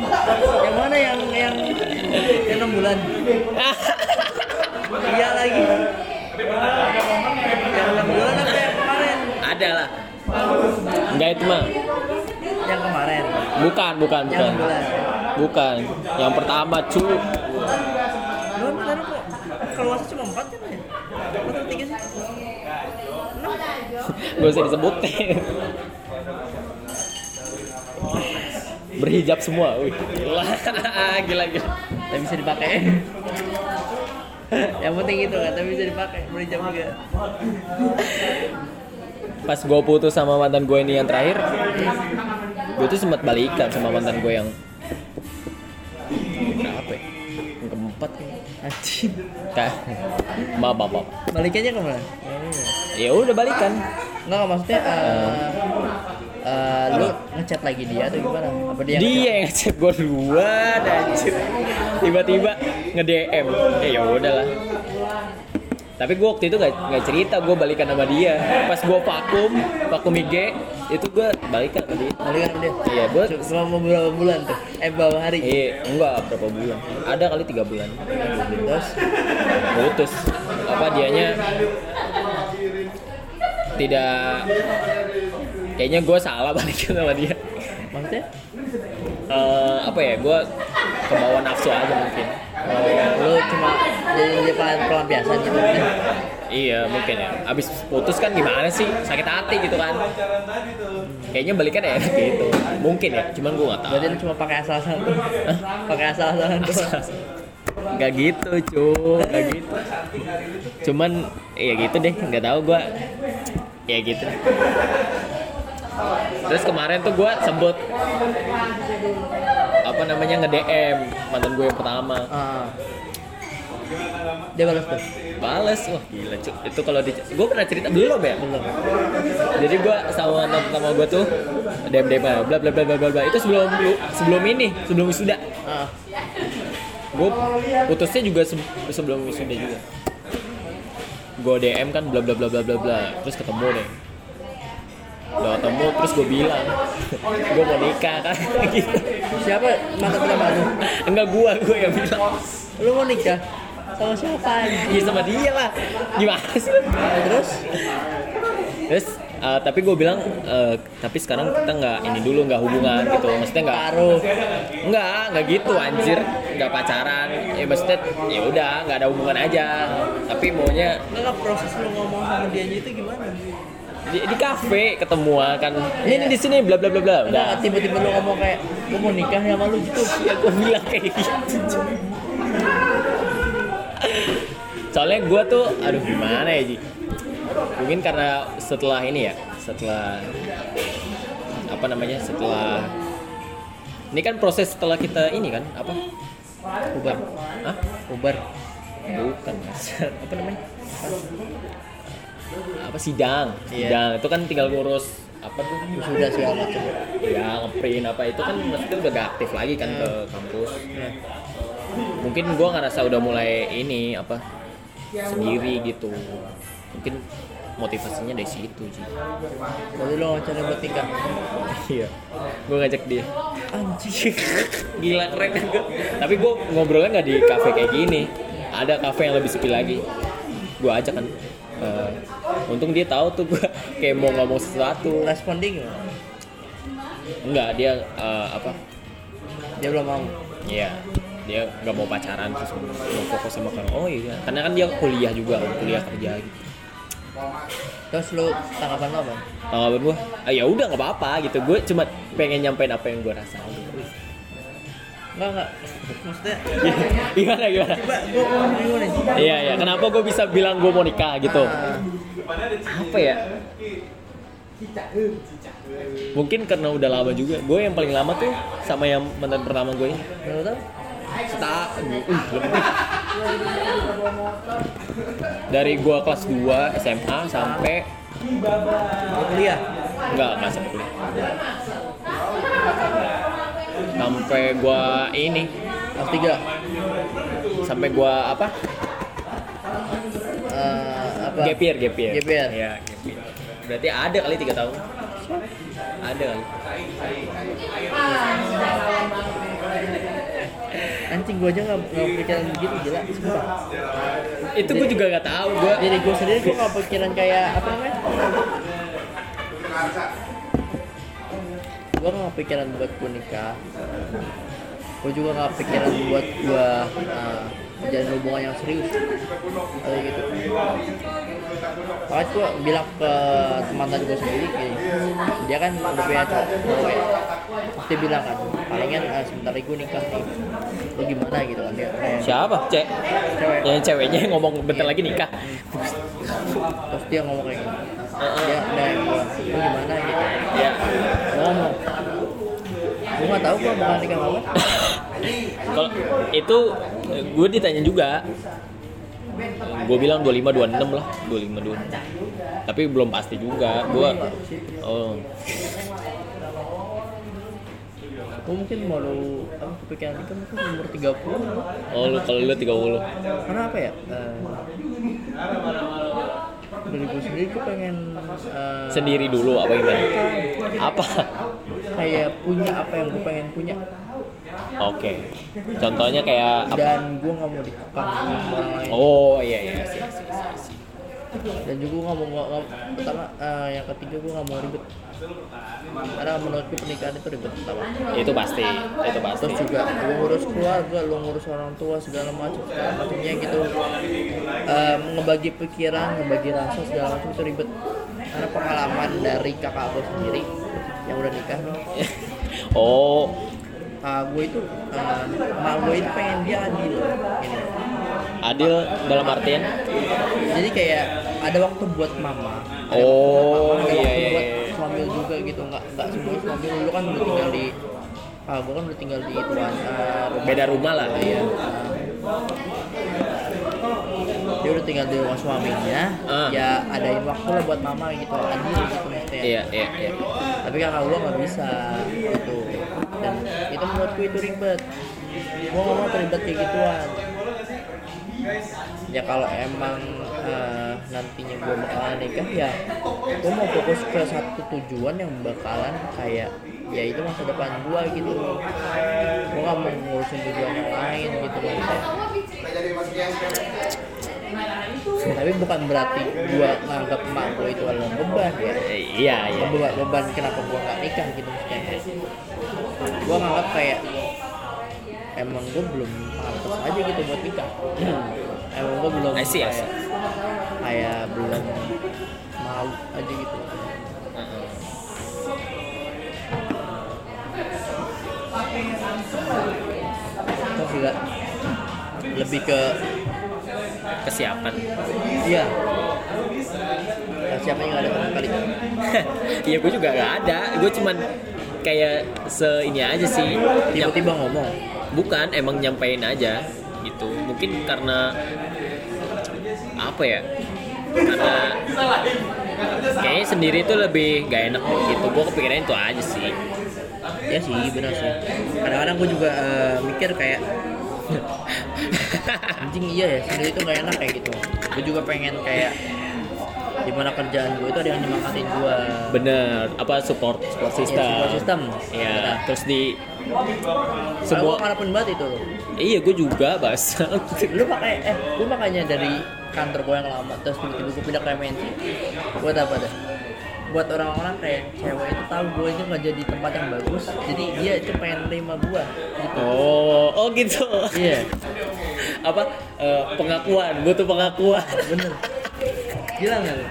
Yang mana yang yang yang enam bulan? <laughs> Iya lagi. Yang enam bulan apa yang kemarin? ada lah enggak itu mah Yang kemarin. bukan bukan Yang bukan bulan. bukan yang pertama cu Lu tadi kok keluar cuma empat kan ya? Atau tiga sih? <laughs> gak usah disebutin berhijab semua wih gila <laughs> gila gila Tapi bisa dipakai. yang penting itu kan, tapi bisa dipakai. Berjam juga. pas gue putus sama mantan gue ini yang terakhir gue tuh sempat balikan sama mantan gue yang berapa ya? yang keempat. Anjing. Kah? Maaf, maaf, maaf. Balikannya ke mana? Ya udah balikan. Enggak, maksudnya eh eh, lu ngechat lagi dia atau gimana? Apa dia? Dia yang ngechat gue duluan anjir. Tiba-tiba nge-DM. Ya ya udahlah. Tapi gue waktu itu gak, gak cerita gue balikan sama dia. Pas gue vakum, vakum IG, itu gue balikan sama dia. Balikan sama dia. Iya, gue Selama beberapa bulan tuh? Eh, beberapa hari? Iya, enggak berapa bulan. Ada kali tiga bulan. Terus? Putus. Apa dianya tidak kayaknya gue salah balikan sama dia. Maksudnya? Eh, apa ya gue kebawa nafsu aja mungkin Oh, lu cuma jadi pelan pelampiasan gitu kan? iya mungkin ya. Abis putus kan gimana sih? Sakit hati gitu kan. Kayaknya balikan ya enak gitu. Mungkin ya cuman gue nggak tahu. Berarti lu cuma pakai asal-asalan tuh? pakai asal-asalan tuh? nggak gitu cu. Nggak gitu. Cuman ya gitu deh. Nggak tahu gue ya gitu. Terus kemarin tuh gue sebut apa namanya nge DM mantan gue yang pertama Ah, dia balas tuh Bales, wah gila cuk. Itu kalau di gue pernah cerita belum ya? belum Jadi gue sama teman sama gue tuh DM DM bla bla bla bla bla bla. Itu sebelum sebelum ini, sebelum wisuda. ah Gue putusnya juga se- sebelum wisuda juga. Gue DM kan bla bla bla bla bla bla. Terus ketemu deh. Udah ketemu terus gue bilang <laughs> gue mau nikah kan <laughs> gitu. siapa mantan pertama lu Enggak gue, gue yang bilang. lu mau nikah sama siapa? Ya sama dia lah. Gimana sih? Nah, terus Terus eh, tapi gue bilang eh, tapi sekarang kita nggak ini dulu nggak hubungan gitu maksudnya nggak taruh nggak nggak gitu anjir nggak pacaran ya maksudnya ya udah nggak ada hubungan aja tapi maunya enggak proses lu ngomong sama dia itu gimana di, di kafe ketemuan kan. Ini di sini bla bla bla bla. Enggak, tiba-tiba lu ngomong kayak gue mau nikah sama lu? Gitu. Ya gue bilang kayak gitu. Soalnya gue tuh aduh gimana ya Ji? Mungkin karena setelah ini ya setelah apa namanya setelah ini kan proses setelah kita ini kan apa? Ubar. Hah? ubar. Bukan Mas. <laughs> apa namanya apa sidang? Iya. sidang. Itu kan tinggal ngurus apa tuh sudah segala macam. Ya ngeprint apa itu kan maksudnya udah gak aktif lagi kan ke kampus. Nah, mungkin gua ngerasa udah mulai ini apa sendiri gitu. Mungkin motivasinya dari situ sih. Lalu lo ngajarin buat nikah? Iya. Gua ngajak dia. Anjing. Gila keren kan gua tapi gua ngobrolnya nggak di kafe kayak gini. Ada kafe yang lebih sepi lagi. Gua ajak kan Eh, untung dia tahu tuh gua <laughs> kayak mau ngomong sesuatu Responding enggak dia eh, apa Dia belum mau Iya, dia nggak mau pacaran terus mau fokus sama kamu. Oh iya, karena kan dia kuliah juga, kan, kuliah kerja gitu. Terus lu tanggapan lo apa? Tanggapan gue, ah, ya udah nggak apa-apa gitu. Gue cuma pengen nyampein apa yang gue rasain. Enggak, enggak Maksudnya gimana gimana? Coba gue ngomong dulu nih Iya iya, kenapa gue bisa bilang gue mau nikah gitu? Ah, Apa ya? Mungkin karena udah lama juga. Gue yang paling lama tuh sama yang mantan pertama gue ini. Menurut lo? Setahun, uh, lebih. Dari gue kelas 2 SMA sampai kuliah? Enggak, enggak sampai kuliah. Sampai gua ini, Kelas tiga sampai gua apa? Eh, apa? Gap year, gap year. Gap year. Iya, gap year. Berarti ada kali tiga tahun. Ada kali. <laughs> Anjing gue aja gak, gak pikiran begitu gila Sumpah Itu gua juga nggak tahu gua. Jadi gue sendiri gue gak pikiran kayak apa namanya Gue gak pikiran buat gue nikah. Gue juga gak pikiran buat gue uh, menjalin hubungan yang serius. Kayak gitu. Makanya gue bilang ke teman tadi gue sendiri gini Dia kan udah punya cowok ya. Dia bilang kan Palingan uh, sebentar lagi gue nikah nih. Lu gimana? Gitu kan dia kayak Siapa? Cek. cewek. Yang ceweknya yang ngomong bentar lagi nikah. terus dia ngomong kayak gitu. Dia gua lu gimana? Gitu. Ya. Gua ngomong gua nggak tahu gua bakal nikah kapan Kalau itu gue ditanya juga. Gue bilang 25 26 lah, 25 26. Tapi belum pasti juga. Gua oh, gua mungkin mau lu apa kepikiran nikah mungkin umur 30 oh lu kalau lu 30. karena apa ya Eh, dari gua sendiri gua pengen eh, Sendiri dulu apa gimana? Apa? kayak punya apa yang gua pengen punya Oke. Contohnya kayak apa? dan gua nggak mau dikekang sama orang lain Oh iya iya. sih. Dan juga gua nggak mau nggak- pertama eh, yang ketiga gua nggak mau ribet. Karena menurutku pernikahan itu ribet pertama. Itu pasti, itu pasti. terus juga lu ngurus keluarga lu ngurus orang tua segala macam segala macamnya gitu. Em, ngebagi pikiran ngebagi rasa segala macam itu ribet. Karena pengalaman dari kakak aku sendiri yang udah nikah. Nih <laughs> Oh, uh, gue itu uh, emak gue itu pengen dia adil. Gini. Adil dalam artian? Jadi kayak ada waktu buat mama ada Oh, waktu buat ada iya, waktu iya, buat iya. suami juga gitu. Nggak nggak semua suami. Dulu kan udah tinggal di ah gue kan udah tinggal di uh, rumah beda rumah lah. iya. Dia udah tinggal di rumah suaminya. Ah. ya adain waktu lah buat mama gitu. Adil gitu maksudnya. Iya iya iya. Tapi kakak gua nggak bisa gitu. Dan itu menurutku itu ribet. Gua nggak mau terlibat kayak gituan ya kalau emang eh, nantinya gua bakalan nikah ya gua mau fokus ke satu tujuan yang bakalan kayak ya itu masa depan gua gitu. Gua nggak mau ngurusin tujuan yang lain gitu maksudnya. Tapi bukan berarti gua nganggap emak gua itu adalah beban ya. Iya iya. Beban beban kenapa gua nggak nikah gitu maksudnya. Gua nganggap kayak emang gua belum pantas aja gitu buat nikah. Emang gua belum I see, I kayak, see. kayak belum mau aja gitu. Terus juga lebih ke kesiapan. Iya. Siapa yang ada sama kali <laughs> Iya gue juga gak ada. Gue cuman kayak se ini aja sih. Tiba-tiba ngomong Bukan emang nyampein aja gitu. Mungkin karena Apa ya Karena Kayaknya sendiri tuh lebih gak enak gitu. Gue kepikiran itu aja sih. Ya sih benar sih. Kadang-kadang gua juga eh, mikir kayak <laughs> anjing iya ya sendiri itu nggak enak kayak gitu. Gue juga pengen kayak di mana kerjaan gue itu ada yang nyemangatin gue Bener. Apa support support system? support system. Iya. Bener. Terus di semua Semua ngarepin banget itu loh. Iya gue juga Bas lu pakai eh gue makanya dari kantor gue yang lama terus tiba-tiba gue pindah ke MNC buat apa deh buat orang-orang kayak cewek itu tahu gue itu nggak jadi tempat yang bagus jadi dia itu pengen terima gue gitu. Oh Oh gitu. Iya. Apa eh, Pengakuan Butuh pengakuan. Bener gila nggak lu?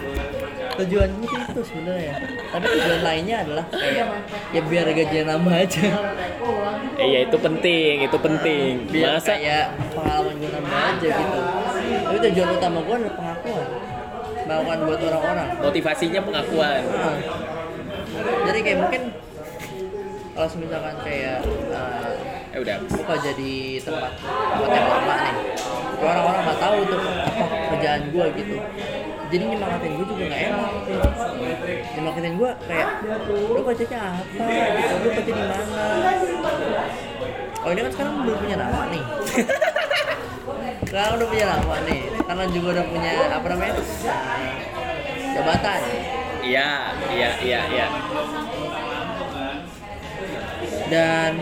tujuan tuh itu sebenarnya tapi tujuan lainnya adalah kayak ya biar gajinya nambah aja Iya itu penting, itu penting. biar Masa kayak pengalaman gue nambah aja gitu tapi tujuan utama gue adalah pengakuan pengakuan buat orang-orang motivasinya pengakuan? Nah, jadi kayak mungkin kalau misalkan kayak uh, Ya udah. buka jadi tempat tempat yang lama nih orang-orang nggak tahu tuh apa kerjaan gue gitu jadi nyemangatin gue juga nggak enak. Nyemangatin gue kayak lu kerjanya apa? Gitu. Lu kerja di mana? Oh ini kan sekarang belum punya nama nih. <laughs> Sekarang udah punya nama nih. Karena juga udah punya apa namanya jabatan. Iya, iya, iya, iya. dan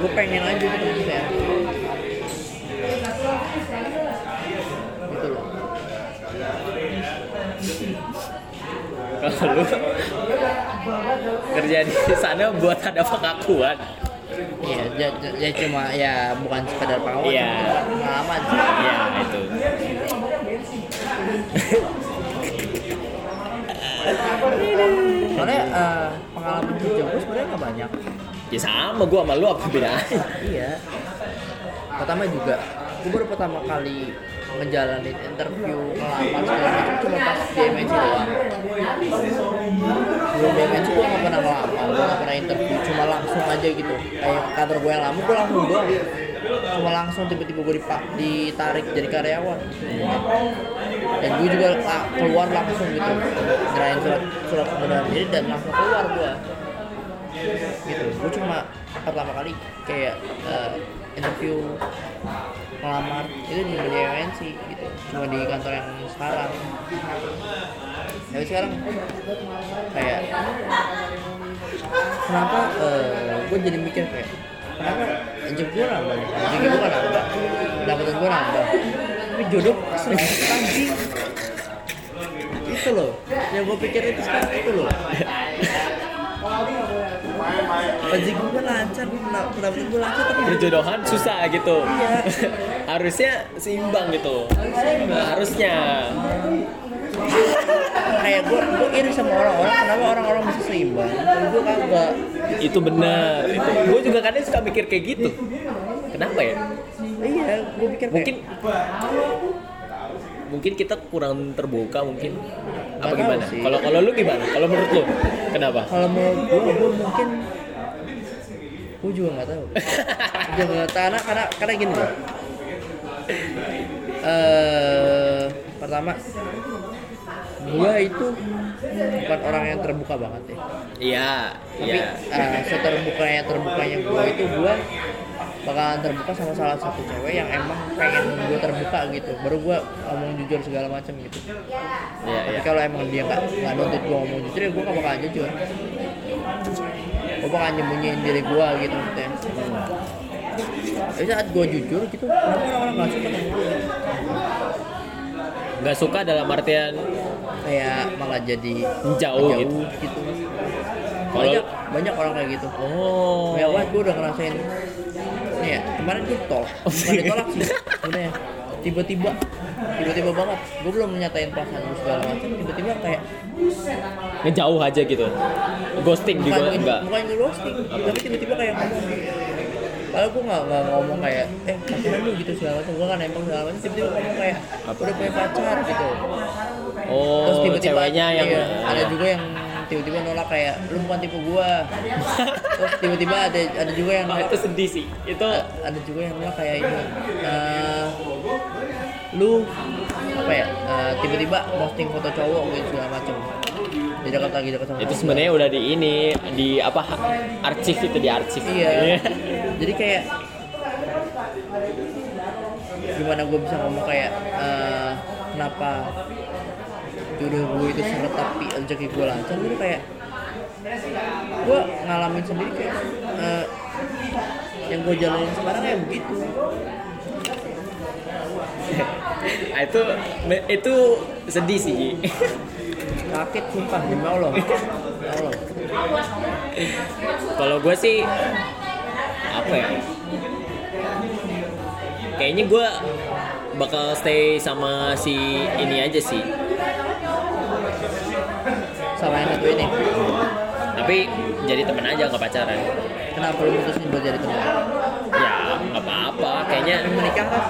gue pengen aja gitu maksudnya gitu loh Kalau lu kerja di sana buat ada pengakuan. Iya, ya, ya, ya cuma ya bukan sekedar pengalaman, Iya. pengalaman sih. Iya itu. Soalnya eh, pengalaman kerja gue sebenarnya nggak banyak. Ya sama gua sama lu apa bedanya? Iya. Pertama juga, gue baru pertama kali ngejalanin interview ngelamar segala macam cuma pas MNC doang. Sebelum MNC gue nggak pernah ngelamar, gue nggak pernah interview, cuma langsung aja gitu. Kayak kantor gue yang lama, gue langsung doang. Cuma langsung tiba-tiba gue dipak ditarik jadi karyawan. Dan gue juga keluar langsung gitu, ngerayain surat surat pengunduran diri dan langsung keluar gue gitu gue cuma pertama kali kayak eh, interview ngelamar. Itu di MNC gitu. Cuma di kantor yang sekarang. Tapi sekarang kayak kenapa gue jadi mikir kayak kenapa rezeki gue nambah rezeki gue kan nambah pendapatan gue nambah. Tapi jodoh sering anjing. Itu loh yang gue pikir itu sekarang itu loh rezeki gue lancar pendapatan gue lancar tapi Berjodohan susah gitu. Iya. <laughs> Harusnya seimbang gitu. Harusnya. <laughs> kayak gue gue iri sama orang-orang kenapa orang-orang bisa seimbang gue kagak Itu benar. Itu. Gue juga kadang suka mikir kayak gitu. Kenapa ya? iya gue pikir kayak, Mungkin mungkin kita kurang terbuka mungkin apa gimana? Kalau kalau lu gimana? Kalau menurut lu kenapa? kalau menurut gue gue mungkin gue juga nggak tahu. Gue nggak tahu. Karena karena karena gini. Eh pertama gua itu bukan orang yang terbuka banget ya. Iya, tapi iya. eh, seterbukanya terbukanya gua itu gua bakalan terbuka sama salah satu cewek yang emang pengen gua terbuka gitu. Baru gua ngomong jujur segala macam gitu. Iya, tapi iya. kalau emang dia nggak nggak nuntut gua ngomong jujur ya gua gak bakalan jujur gua bakalan nyembunyiin diri gua gitu maksudnya. Tapi saat gua jujur gitu kenapa orang-orang nggak suka sama gua. Nggak suka dalam artian kayak malah jadi jauh, gitu. jauh gitu. Kalau- banyak banyak orang kayak gitu. Oh. ya gue udah ngerasain nih ya kemarin gue tolak. <laughs> Bukan ditolak sih udah ya tiba-tiba tiba-tiba banget. Gue belum nyatain perasaan gue segala macam. Tiba-tiba kayak Ngejauh aja gitu. Ghosting juga bukan enggak. bukan gue roasting tapi tiba-tiba kayak kalau gue nggak nggak ngomong kayak eh pacaran lu gitu segala macam. Gue kan nempel segala macam. Tiba-tiba ngomong kayak udah punya pacar gitu. Oh, terus tiba-tiba ceweknya yang iya, ada juga yang tiba-tiba nolak kayak lu bukan tipe gua. Terus tiba-tiba ada ada juga yang Oh, nolak. itu sedih sih. Itu ada juga yang nolak kayak ini. Eh, lu apa ya eh, tiba-tiba posting foto cowok gitu segala macem. Di dekat lagi dekat sama itu sebenarnya udah di ini di apa arsip itu di arsip. iya. Jadi kayak gimana gue bisa ngomong kayak eh, kenapa jodoh gue itu seret tapi rezeki gue lancar gitu kayak gue ngalamin sendiri kayak eh, yang gue jalanin sekarang kayak begitu Ah, itu itu sedih sih. Sakit sumpah demi Allah <laughs> Ya Allah Kalau gue sih apa ya? Kayaknya gue bakal stay sama si ini aja sih. sama yang satu ini Tapi jadi temen aja nggak pacaran. kenapa lu mutusin buat jadi teman Ya nggak apa-apa. Kayaknya Pengen menikah kan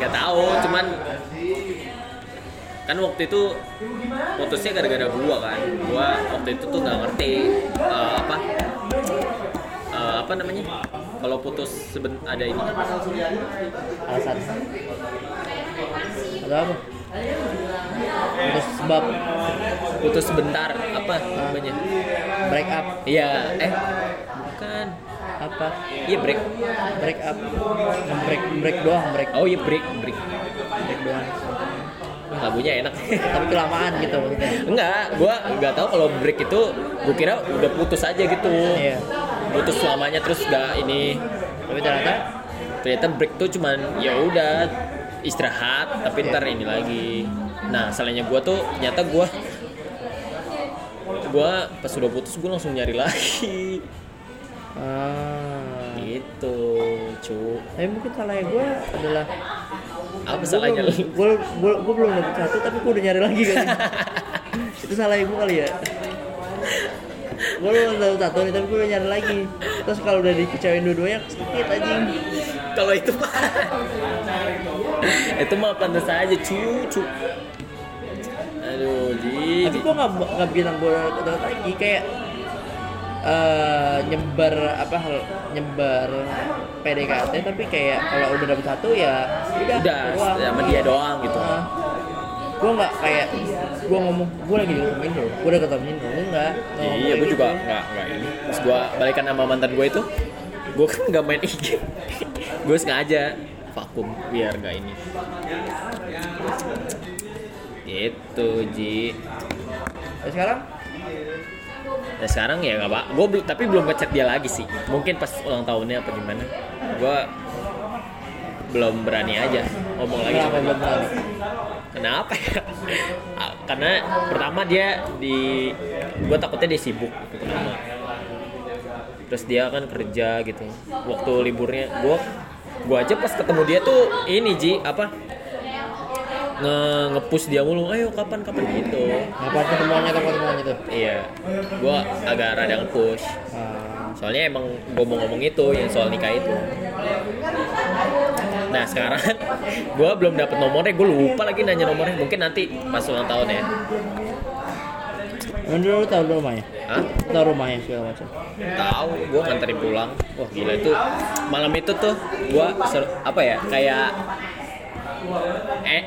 nggak tahu. Cuman kan waktu itu putusnya gara-gara gua kan. Gua waktu itu tuh nggak ngerti eh, apa eh, apa namanya kalau putus seben ada ini alasan ada apa terus sebab putus sebentar apa namanya? Break up. Iya eh bukan. Apa? Iya break. Break up. Break break doang break. Oh iya break break. Break doang. Lagunya enak. Tapi kelamaan gitu maksudnya. Enggak gua nggak tahu kalau break itu gua kira udah putus aja gitu. Iya. Putus selamanya terus gak ini. Tapi ternyata? Ternyata break tuh cuman ya udah istirahat tapi ntar ini lagi. Nah salahnya gua tuh ternyata gua gua pas udah putus gua langsung nyari lagi. Ah, gitu cu. Tapi mungkin salahnya gue adalah apa salahnya lu? gue gue gue belum dapet satu tapi gue udah nyari lagi kan. <laughs> Itu salahnya gue kali ya. Gue belum dapet satu nih tapi gue udah nyari lagi. Terus kalau udah dikecewain dua-duanya sakit anjing. Kalau itu <laughs> itu mah pantas aja cucu. Aduh ji. Tapi gue nggak nggak bilang gue dapet lagi kayak eh nyebar apa hal nyebar PDKT tapi kayak kalau udah dapet satu ya udah udah doang. sama dia doang gitu. Nah, gue nggak kayak gue ngomong gue lagi diketemuin lo gue udah ketemuin lo nggak? Iya gue juga gitu. nggak nggak ini. Pas gue balikan sama mantan gue itu gue kan nggak main <laughs> IG gue sengaja vakum biar nggak ini gitu ji Terus sekarang Nah sekarang ya nggak pak, gue belum tapi belum ngechat dia lagi sih. Mungkin pas ulang tahunnya apa gimana. Gue belum berani aja ngomong lagi sama dia. Kenapa ya? Karena pertama dia di, gue takutnya dia sibuk itu pertama. Terus dia kan kerja gitu. Waktu liburnya, gue gue aja pas ketemu dia tuh ini ji apa? Nge ngepush dia mulu ayo kapan kapan gitu. Ngapain ketemuannya atau ketemuan itu? iya. Gue agak rada nge-push. Ah, soalnya emang gue mau ngomong itu yang soal nikah itu. Nah sekarang <laughs> gue belum dapet nomornya gue lupa lagi nanya nomornya. Mungkin nanti pas ulang tahun ya Dulu lu tahu rumahnya? Hah? Lu Tahu rumahnya segala macam. tahu gue nganterin pulang wah gila itu malam itu tuh gue apa ya kayak eh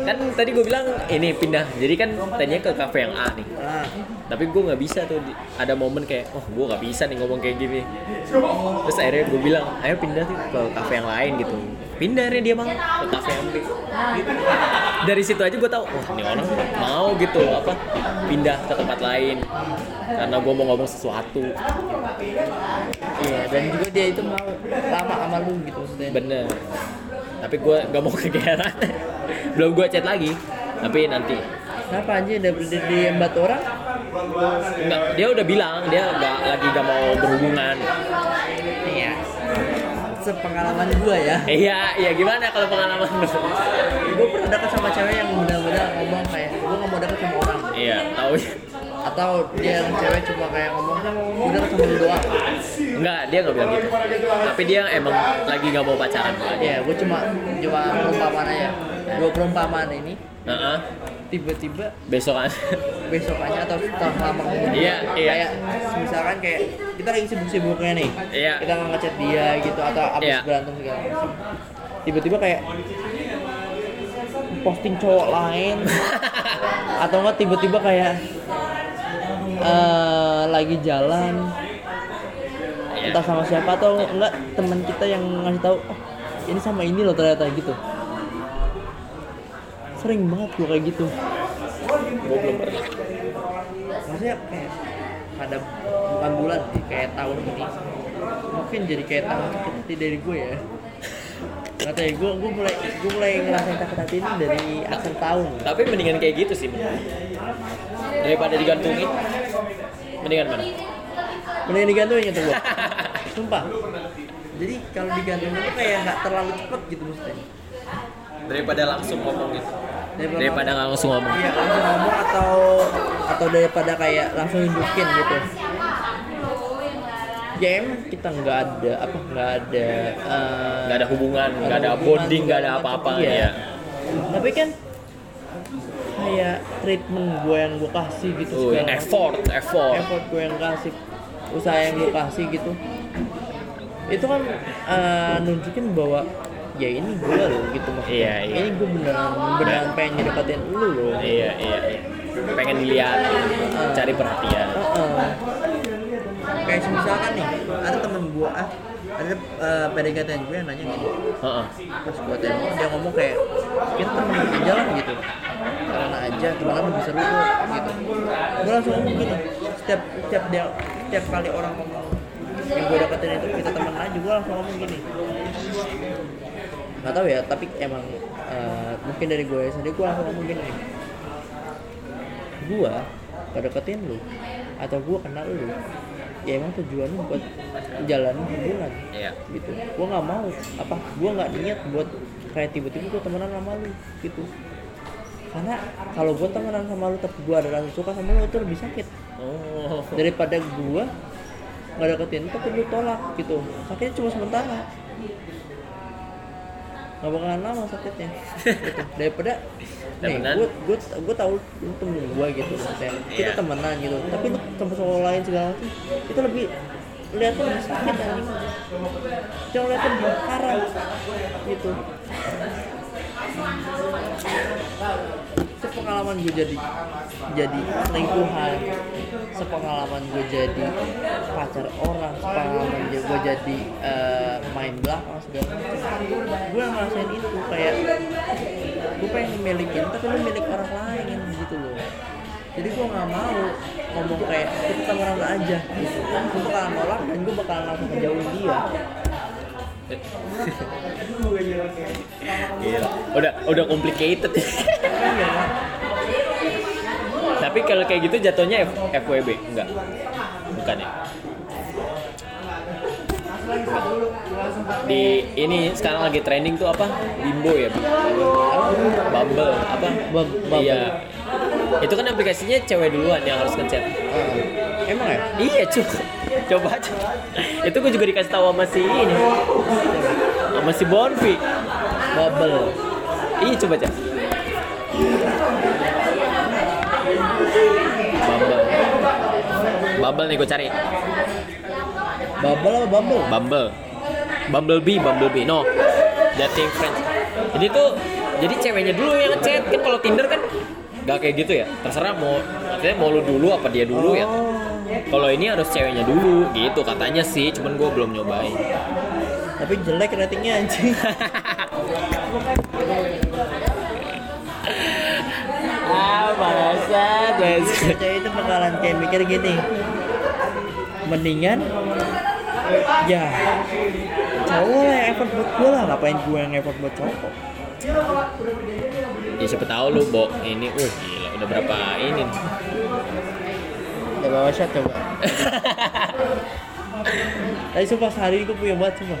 kan tadi gue bilang ini pindah jadi kan tadinya ke kafe yang A nih Ah, tapi gue nggak bisa tuh ada momen kayak oh gue nggak bisa nih ngomong kayak gini terus akhirnya gue bilang ayo pindah tuh ke kafe yang lain gitu pindah akhirnya dia mau ke kafe dari situ aja gue tahu wah ini orang mau gitu apa pindah ke tempat lain. Karena gue mau ngomong sesuatu. Iya dan juga dia itu mau lama sama lu gitu maksudnya. bener. Tapi gue nggak mau kegeeran. <laughs> Belum gue chat lagi. Tapi nanti. Kenapa anjir udah berdiri di embat orang? Enggak, dia udah bilang dia nggak lagi gak mau berhubungan. Iya. Sepengalaman gua ya. iya iya gimana kalau pengalaman lu Gue pernah deket sama cewek yang benar-benar ngomong kayak gue gak mau deket sama orang. iya tahu Atau dia yang cewek cuma kayak ngomong gue deket sama lu doang. Enggak, dia nggak bilang gitu. Tapi dia emang lagi nggak mau pacaran aja. Ya gue cuma cuma perumpamaan aja. Dua perumpamaan ini Heeh. tiba-tiba Besok kan. besokannya atau setelah lama kemudian Iya, iya. kayak misalkan kayak kita lagi sibuk-sibuknya nih Iya. kita ngechat dia gitu atau abis Iya. berantem segala macam tiba-tiba kayak posting cowok lain <laughs> atau enggak tiba-tiba kayak eh, lagi jalan Iya. entah sama siapa atau enggak teman kita yang ngasih tahu oh ini sama ini loh ternyata gitu sering banget gue kayak gitu Gue belum pernah. maksudnya kayak pada bukan bulan sih kayak tahun ini mungkin jadi kayak tahun sakit dari gue ya nggak tahu ya gue gue mulai gue mulai ngerasain sakit hati ini dari akhir tahun Tapi mendingan kayak gitu sih. Daripada digantungin. Mendingan mana? mending digantungin gitu gue <laughs> sumpah jadi kalau digantungin itu kayak nggak terlalu cepet gitu maksudnya Daripada langsung ngomong gitu. Daripada- Daripada nggak langsung ngomong. iya langsung ngomong atau atau daripada kayak langsung hidupin gitu ya emang kita nggak ada apa nggak ada eh, Nggak ada hubungan, nggak ada bonding, nggak ada apa-apa. Iya. ya. tapi kan kayak treatment gue yang gue kasih gitu segala macam. effort, effort. effort gue yang kasih usaha yang gue kasih gitu itu kan eh, nunjukin bahwa ya ini gue loh gitu maksudnya Iya, iya. ini gue beneran beneran pengen ngedeketin lu loh Iya, iya, iya. Pengen dilihat, cari perhatian. Heeh. kayak misalkan nih ada temen gue ah ada uh, PDKT gue yang nanya gitu Heeh. terus gue tembak dia ngomong kayak kita temen aja lah gitu karena aja temenan lebih seru kok gitu gue langsung ngomong gini setiap setiap dia setiap kali orang ngomong yang gue deketin itu kita temen aja gue langsung ngomong gini nggak tahu ya tapi emang eh, mungkin dari gue sendiri gue langsung ngomong gini gue kedeketin lu atau gue kenal lu ya emang tujuannya buat jalanin hubungan Iya. gitu. Gue nggak mau apa gue nggak niat buat kayak tiba-tiba gue temenan sama lu gitu. Karena kalau gue temenan sama lu tapi gue ada rasa suka sama lu itu lebih sakit. Oh. daripada gue nggak deketin tapi lu tolak gitu. Sakitnya cuma sementara nggak bakalan lama sakitnya. Gitu. daripada <laughs> nih gue gue gue tahu lu temen gue gitu maksudnya. Kita Iya. temenan gitu. Tapi lu sama cowok lain segala macam itu lebih lihatnya lebih sakit anjing jangan lihatnya lebih parah gitu sepengalaman gue jadi jadi selingkuhan. Sepengalaman gue jadi pacar orang. Sepengalaman gue jadi eh, main belakang segala gue ngerasain itu kayak gue pengen milikin tapi lu milik orang lain gitu loh. Jadi gue nggak mau ngomong kayak kita temenan aja gitu. Gue bakalan nolak dan gue bakalan langsung ngejauhin dia. Udah udah complicated. Tapi kalau kayak gitu jatuhnya F FWB enggak? Bukan ya? Di ini sekarang lagi trending tuh apa? Bimbo ya? Bumble apa? Bum- Bumble. Iya. Itu kan aplikasinya cewek duluan yang harus ngechat. Ah. emang ya Iya cuy. Coba aja. Itu gue juga dikasih tahu sama si ini. Sama si Bonfi. bubble Iya coba aja. Bumble. Bumble nih gue cari. Bubble apa Bumble? Bumble. Bumblebee, Bumblebee. No. Dating friends. Jadi tuh jadi ceweknya dulu yang ngechat kan kalau Tinder kan gak kayak gitu ya. Terserah mau maksudnya mau lu dulu apa dia dulu ya. Oh. Kalau ini harus ceweknya dulu gitu katanya sih, cuman gue belum nyobain. Tapi jelek ratingnya anjing. <laughs> Cewek itu bakalan kayak mikir gini. Mendingan ya cowok lah yang effort buat gue lah ngapain gue yang effort buat cowok Ya siapa tahu lu, Bo. Ini uh gila udah berapa ini nih. udah bawa shot coba <laughs> Tapi sumpah sehari ini gue punya buat sumpah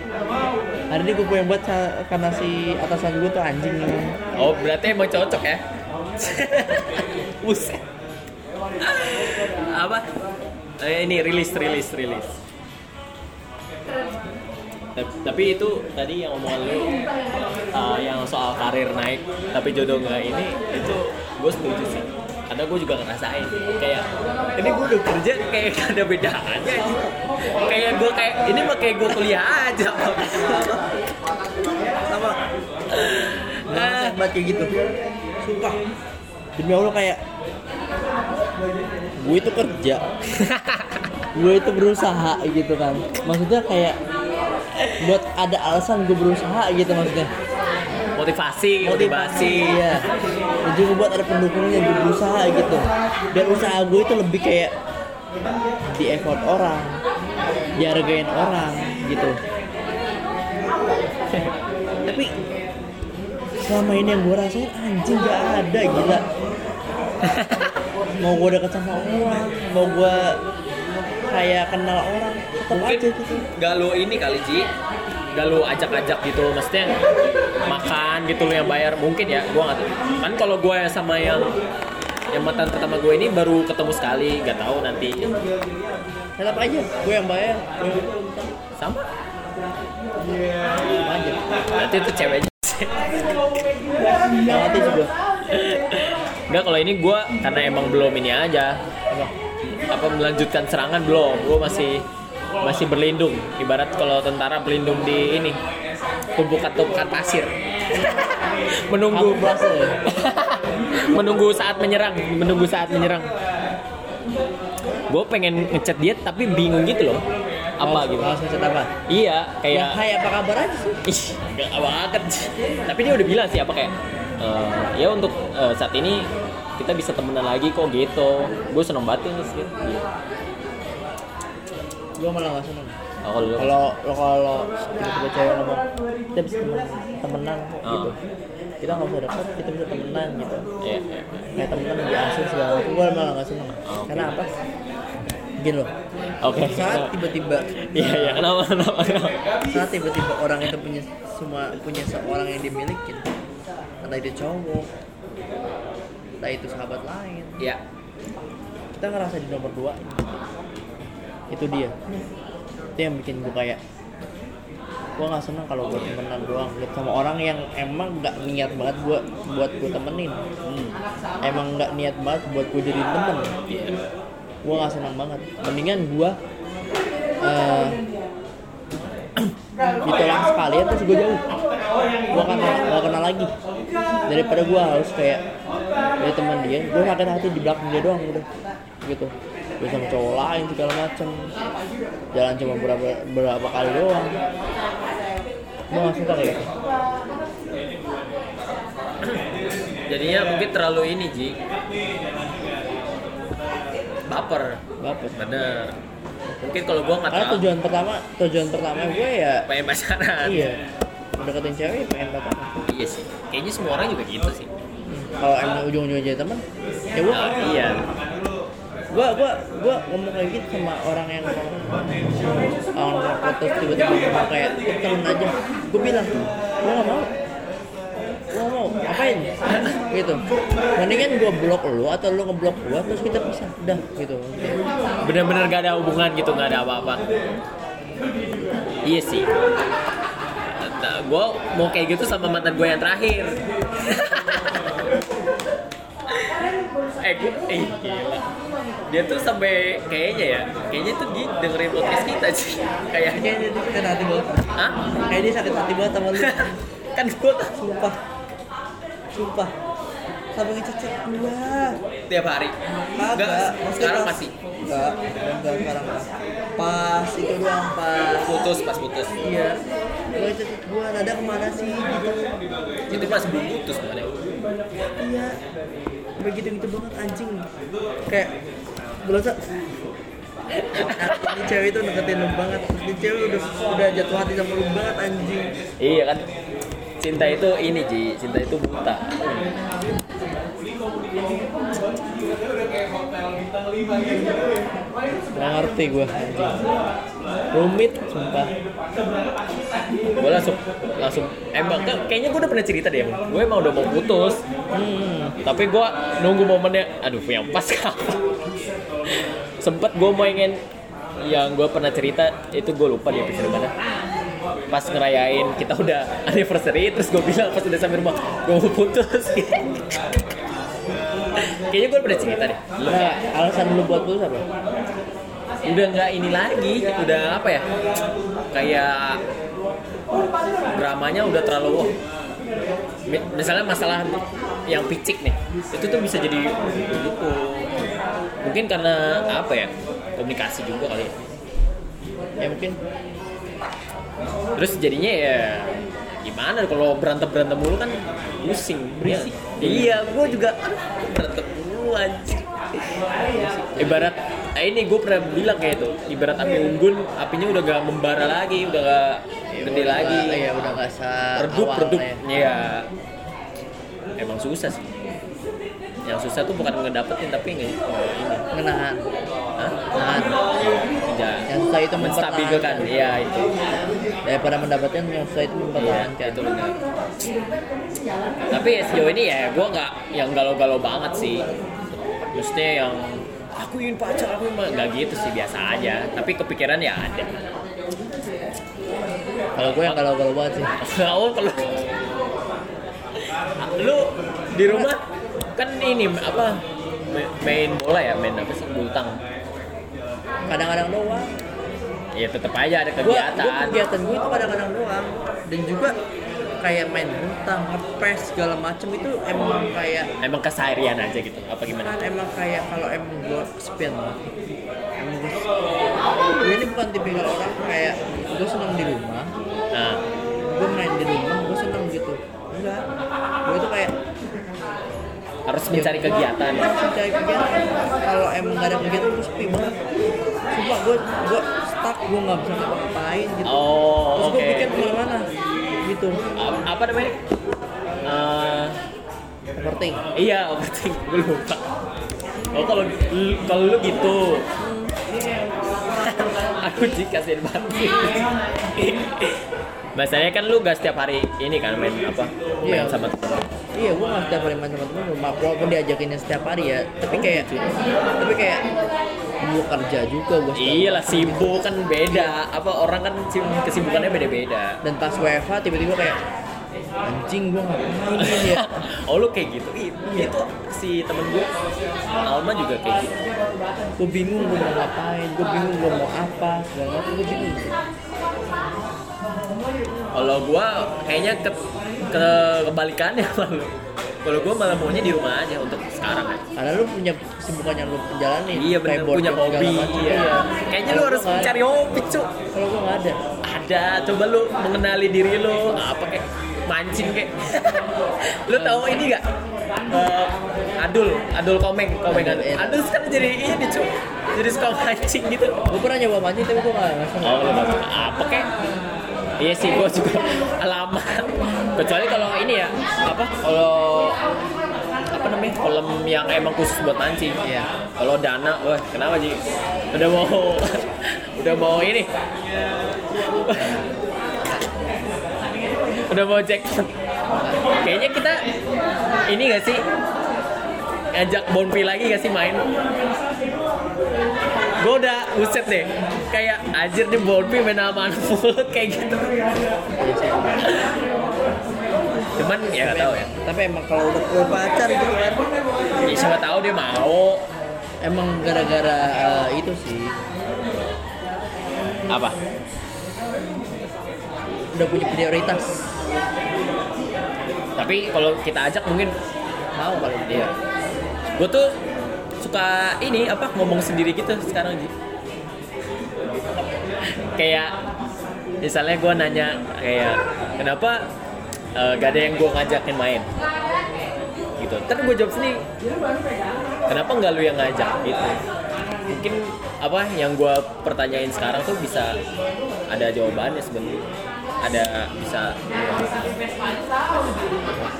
Hari ini gue punya buat karena si atasan gue tuh anjing Oh, berarti emang cocok ya? <laughs> Buset. Apa? Eh, ini rilis, rilis, rilis. Tapi- itu tadi yang omongan lu uh, yang soal karir naik tapi jodoh nggak ini itu gue setuju sih karena gue juga ngerasain kayak ini gue udah kerja kayak gak <laughs> ada bedanya anjing. kayak gue kayak ini mah kayak gue kuliah aja Sama ngerasain banget kayak gitu Sumpah. Demi Allah kayak Gue itu kerja. <laughs> Gue itu berusaha gitu kan. Maksudnya kayak Buat ada alasan gue berusaha gitu maksudnya. Motivasi motivasi Iya. Dan juga buat ada pendukungnya gue berusaha gitu. Dan usaha gue itu lebih kayak Di effort orang Dihargain orang gitu. Tapi Selama ini yang gue rasain anjing gak ada gila. Mau gue deket sama orang Mau gue kayak kenal orang mungkin aja gitu. gak lu ini kali Ji gak lu ajak-ajak gitu maksudnya makan gitu lu yang bayar mungkin ya gua nggak tahu. Kan kalau gue sama yang yang mantan pertama gue ini baru ketemu sekali gak tahu nanti. Tetap aja gue yang bayar. Sama. Sama aja. Nanti itu ceweknya Gue Enggak kalau ini gue karena emang belum ini aja. Apa? melanjutkan serangan belum. Gue masih masih berlindung. Ibarat kalau tentara berlindung di ini tumpukan-tumpukan pasir menunggu. <laughs> Menunggu saat menyerang menunggu saat menyerang. Gue pengen ngechat dia tapi bingung gitu loh apa gitu Harus ngechat apa? iya Ya, kayak hai apa kabar aja sih? <laughs> ih gak banget tapi dia udah bilang sih apa kayak "Eh, ya untuk eh, saat ini kita bisa temenan lagi kok gitu gue seneng banget ini sih gitu. Gue malah gak seneng Oh, kalau Kalau lo kalau tiba-tiba cewek ngomong kita bisa temen, temenan kok Oh. gitu kita nggak usah dekat kita bisa temenan gitu Iya, iya, iya. kayak temenan di asing segala macam gue malah gak seneng Oh, karena apa gini loh Oke. saat tiba-tiba Iya, iya. Kenapa, kenapa, kenapa? saat tiba-tiba orang itu punya semua punya seorang yang dimiliki entah itu cowok entah itu sahabat lain Iya. kita ngerasa di nomor dua itu dia itu yang bikin gue kayak gue nggak seneng kalau buat temenan doang lihat sama orang yang emang nggak niat banget buat buat gue temenin Hmm. emang nggak niat banget buat gue jadi temen Iya. Gue nggak senang banget. Mendingan gue uh, ditolak sekalian terus gue jauh? Gue kan gak kenal lagi. Daripada gue harus kayak dari teman dia gue sakit hati di belakang dia doang udah gitu. Gue sama cowok lain segala macem. Jalan cuma berapa berapa kali doang. Gue gak suka kayak gitu. Jadinya mungkin terlalu ini, Ji. Baper. baper Bener. Mungkin kalau gua nggak karena tahu tujuan pertama tujuan pertama gue ya pengen pacaran. iya deketin cewek ya pengen pacaran Iya sih. Kayaknya semua orang juga gitu sih. kalau emang ujung-ujungnya jadi teman ya gue Ah, iya. gua gua gua ngomong kayak gitu sama orang yang orang foto tiba-tiba ngomong kayak temen aja gua bilang gua gak mau gua gak mau ngapain? Gitu. Mendingan gua blok lu atau lu ngeblok gua terus kita pisah. Udah gitu. Bener-bener gak ada hubungan gitu, gak ada apa-apa. Iya sih. Nah, gue mau kayak gitu sama mantan gue yang terakhir. <laughs> eh gue eh gila. Dia tuh sampai kayaknya ya kayaknya tuh dia dengerin podcast kita sih. Kayaknya. Kayaknya dia sakit hati banget. Hah? kayak dia sakit hati banget sama lu. <laughs> Kan gue sumpah sumpah. Sampai ngececet gua. Tiap hari? Kagak, enggak maksudnya sekarang pas- masih? Enggak enggak sekarang enggak pas itu doang pas. Putus pas putus. Iya. Gua ngececet gua nada ke mana sih gitu. Itu pas belum putus sebenarnya iya. Begitu gitu banget anjing. Kayak berasa ini cewek itu deketin lu banget. Terus ini cewek udah udah jatuh hati sama lu banget anjing. Iya kan cinta itu ini Ji. Cinta itu buta. Gak ngerti gue Rumit sumpah. Gue langsung langsung emang kayaknya gue udah pernah cerita deh gue emang udah mau putus. Hmm. tapi gue nunggu momennya aduh yang pas. Kapan sempet gue mau ingin yang gue pernah cerita itu gue lupa di episode mana pas ngerayain kita udah anniversary terus gue bilang pas udah sampai rumah gue mau putus kayaknya gue pernah cerita deh Nah alasan lu buat putus apa? udah nggak ini lagi udah apa ya kayak dramanya udah terlalu. Mi- misalnya masalah yang picik nih itu tuh bisa jadi gitu mungkin karena apa ya komunikasi juga kali ya. Ya mungkin terus jadinya ya gimana? Kalau berantem berantem mulu kan pusing berisik. Iya gue juga aduh, berantem mulu anjir ibarat eh ini gue pernah bilang kayak itu ibarat api unggun apinya udah gak membara lagi udah gak gede lagi. Ya udah gak se redup redup. ya. ya emang susah sih. Yang susah tuh bukan ngedapetin tapi oh, ini. Ngenahan. Hah? Nahan Ya, susah itu menstabilkan mempertahankan. iya itu Daripada mendapatkan yang susah itu mempertahankan itu benar. Tapi ya sejauh ini ya gue nggak yang galau-galau banget sih. Maksudnya yang aku ingin pacar, aku ingin nggak gitu sih biasa aja. Tapi kepikiran ya ada. Kalau gue yang galau-galau banget sih <laughs> oh kalau lu di rumah kan ini apa ma- main bola ya main apa sih bultang Kadang-kadang doang ya tetap aja ada Gue gua kegiatan. kegiatan gue itu kadang-kadang doang. Dan juga kayak main butang, ngepes segala macem itu emang kayak emang keseharian aja gitu apa gimana? Kan emang kayak kalau emang gue kesepian banget emang gue gue ini bukan tipikal orang kayak gue seneng di rumah. Nah gue main di rumah gue seneng gitu. Enggak harus mencari kegiatan harus mencari kegiatan kalau emang gak ada kegiatan gue sepi banget sumpah gue gue stuck gue nggak bisa ngapa-ngapain gitu oh terus oke gue pikir ke mana-mana gitu A- apa namanya Eh, overthink Iya, overthink. Gue lupa. Oh, kalau kalau lu gitu. <laughs> Aku sih kasihan banget. <laughs> Masalahnya kan lu gak setiap hari ini kan main apa? Main Iya. sama temen. Iya, gue nggak setiap hari main sama temen rumah, walaupun diajakinnya setiap hari ya. Tapi kayak, tapi kayak gue kerja juga gue. Iya lah sibuk kan beda. Apa orang kan kesibukannya beda-beda. Dan pas WFH tiba-tiba kayak anjing gue ngapain ini ya? <laughs> oh lu kayak gitu. Ih, Itu si temen gue Alma juga kayak gitu. Gue bingung gue mau ngapain, gue bingung gue mau apa, segala macam gue bingung. Kalau gua kayaknya ke, ke kebalikannya <laughs> malu. Kalau gua malah maunya di rumah aja untuk sekarang ya. Karena lu punya kesibukan yang lu jalani. Iya bener, punya hobi. Iya. Kayaknya lu harus cari hobi, Cuk. Kalau gue nggak ada. Ada, coba lu mengenali diri lu apa kayak mancing kayak. <laughs> lu tahu ini gak? Eh, adul, adul komeng, komeng adul. Adul, iya. Adul sekarang jadi ini, Cuk. Jadi suka mancing gitu. Gue pernah nyoba mancing tapi gue nggak. Oh, apa kayak? Iya sih, gua juga <laughs> lama. Kecuali kalau ini ya, apa? Kalau apa namanya? Film yang emang khusus buat mancing. Iya. Kalau dana, wah kenapa Ji? Udah mau <laughs> udah mau ini. udah mau cek. Kayaknya kita ini gak sih? Ngajak Bonpi lagi gak sih main? Gue udah buset deh. Kayak anjir nih Bonpi main sama anak mulut <laughs> kayak gitu. Cuman ya nggak tahu ya. Tapi emang kalau udah punya pacar gitu kan. Ya siapa tahu dia mau. Emang gara-gara eh, itu sih. Apa? Udah punya prioritas. Tapi kalau kita ajak mungkin mau kali Iya. Gue tuh suka ini apa ngomong sendiri gitu sekarang Ji. kayak misalnya gue nanya kayak kenapa eh, gak ada yang gue ngajakin main gitu. Terus gue jawab sendiri. Kenapa nggak lu yang ngajak gitu? Mungkin apa yang gue pertanyain sekarang tuh bisa ada jawabannya sebenarnya. Ada bisa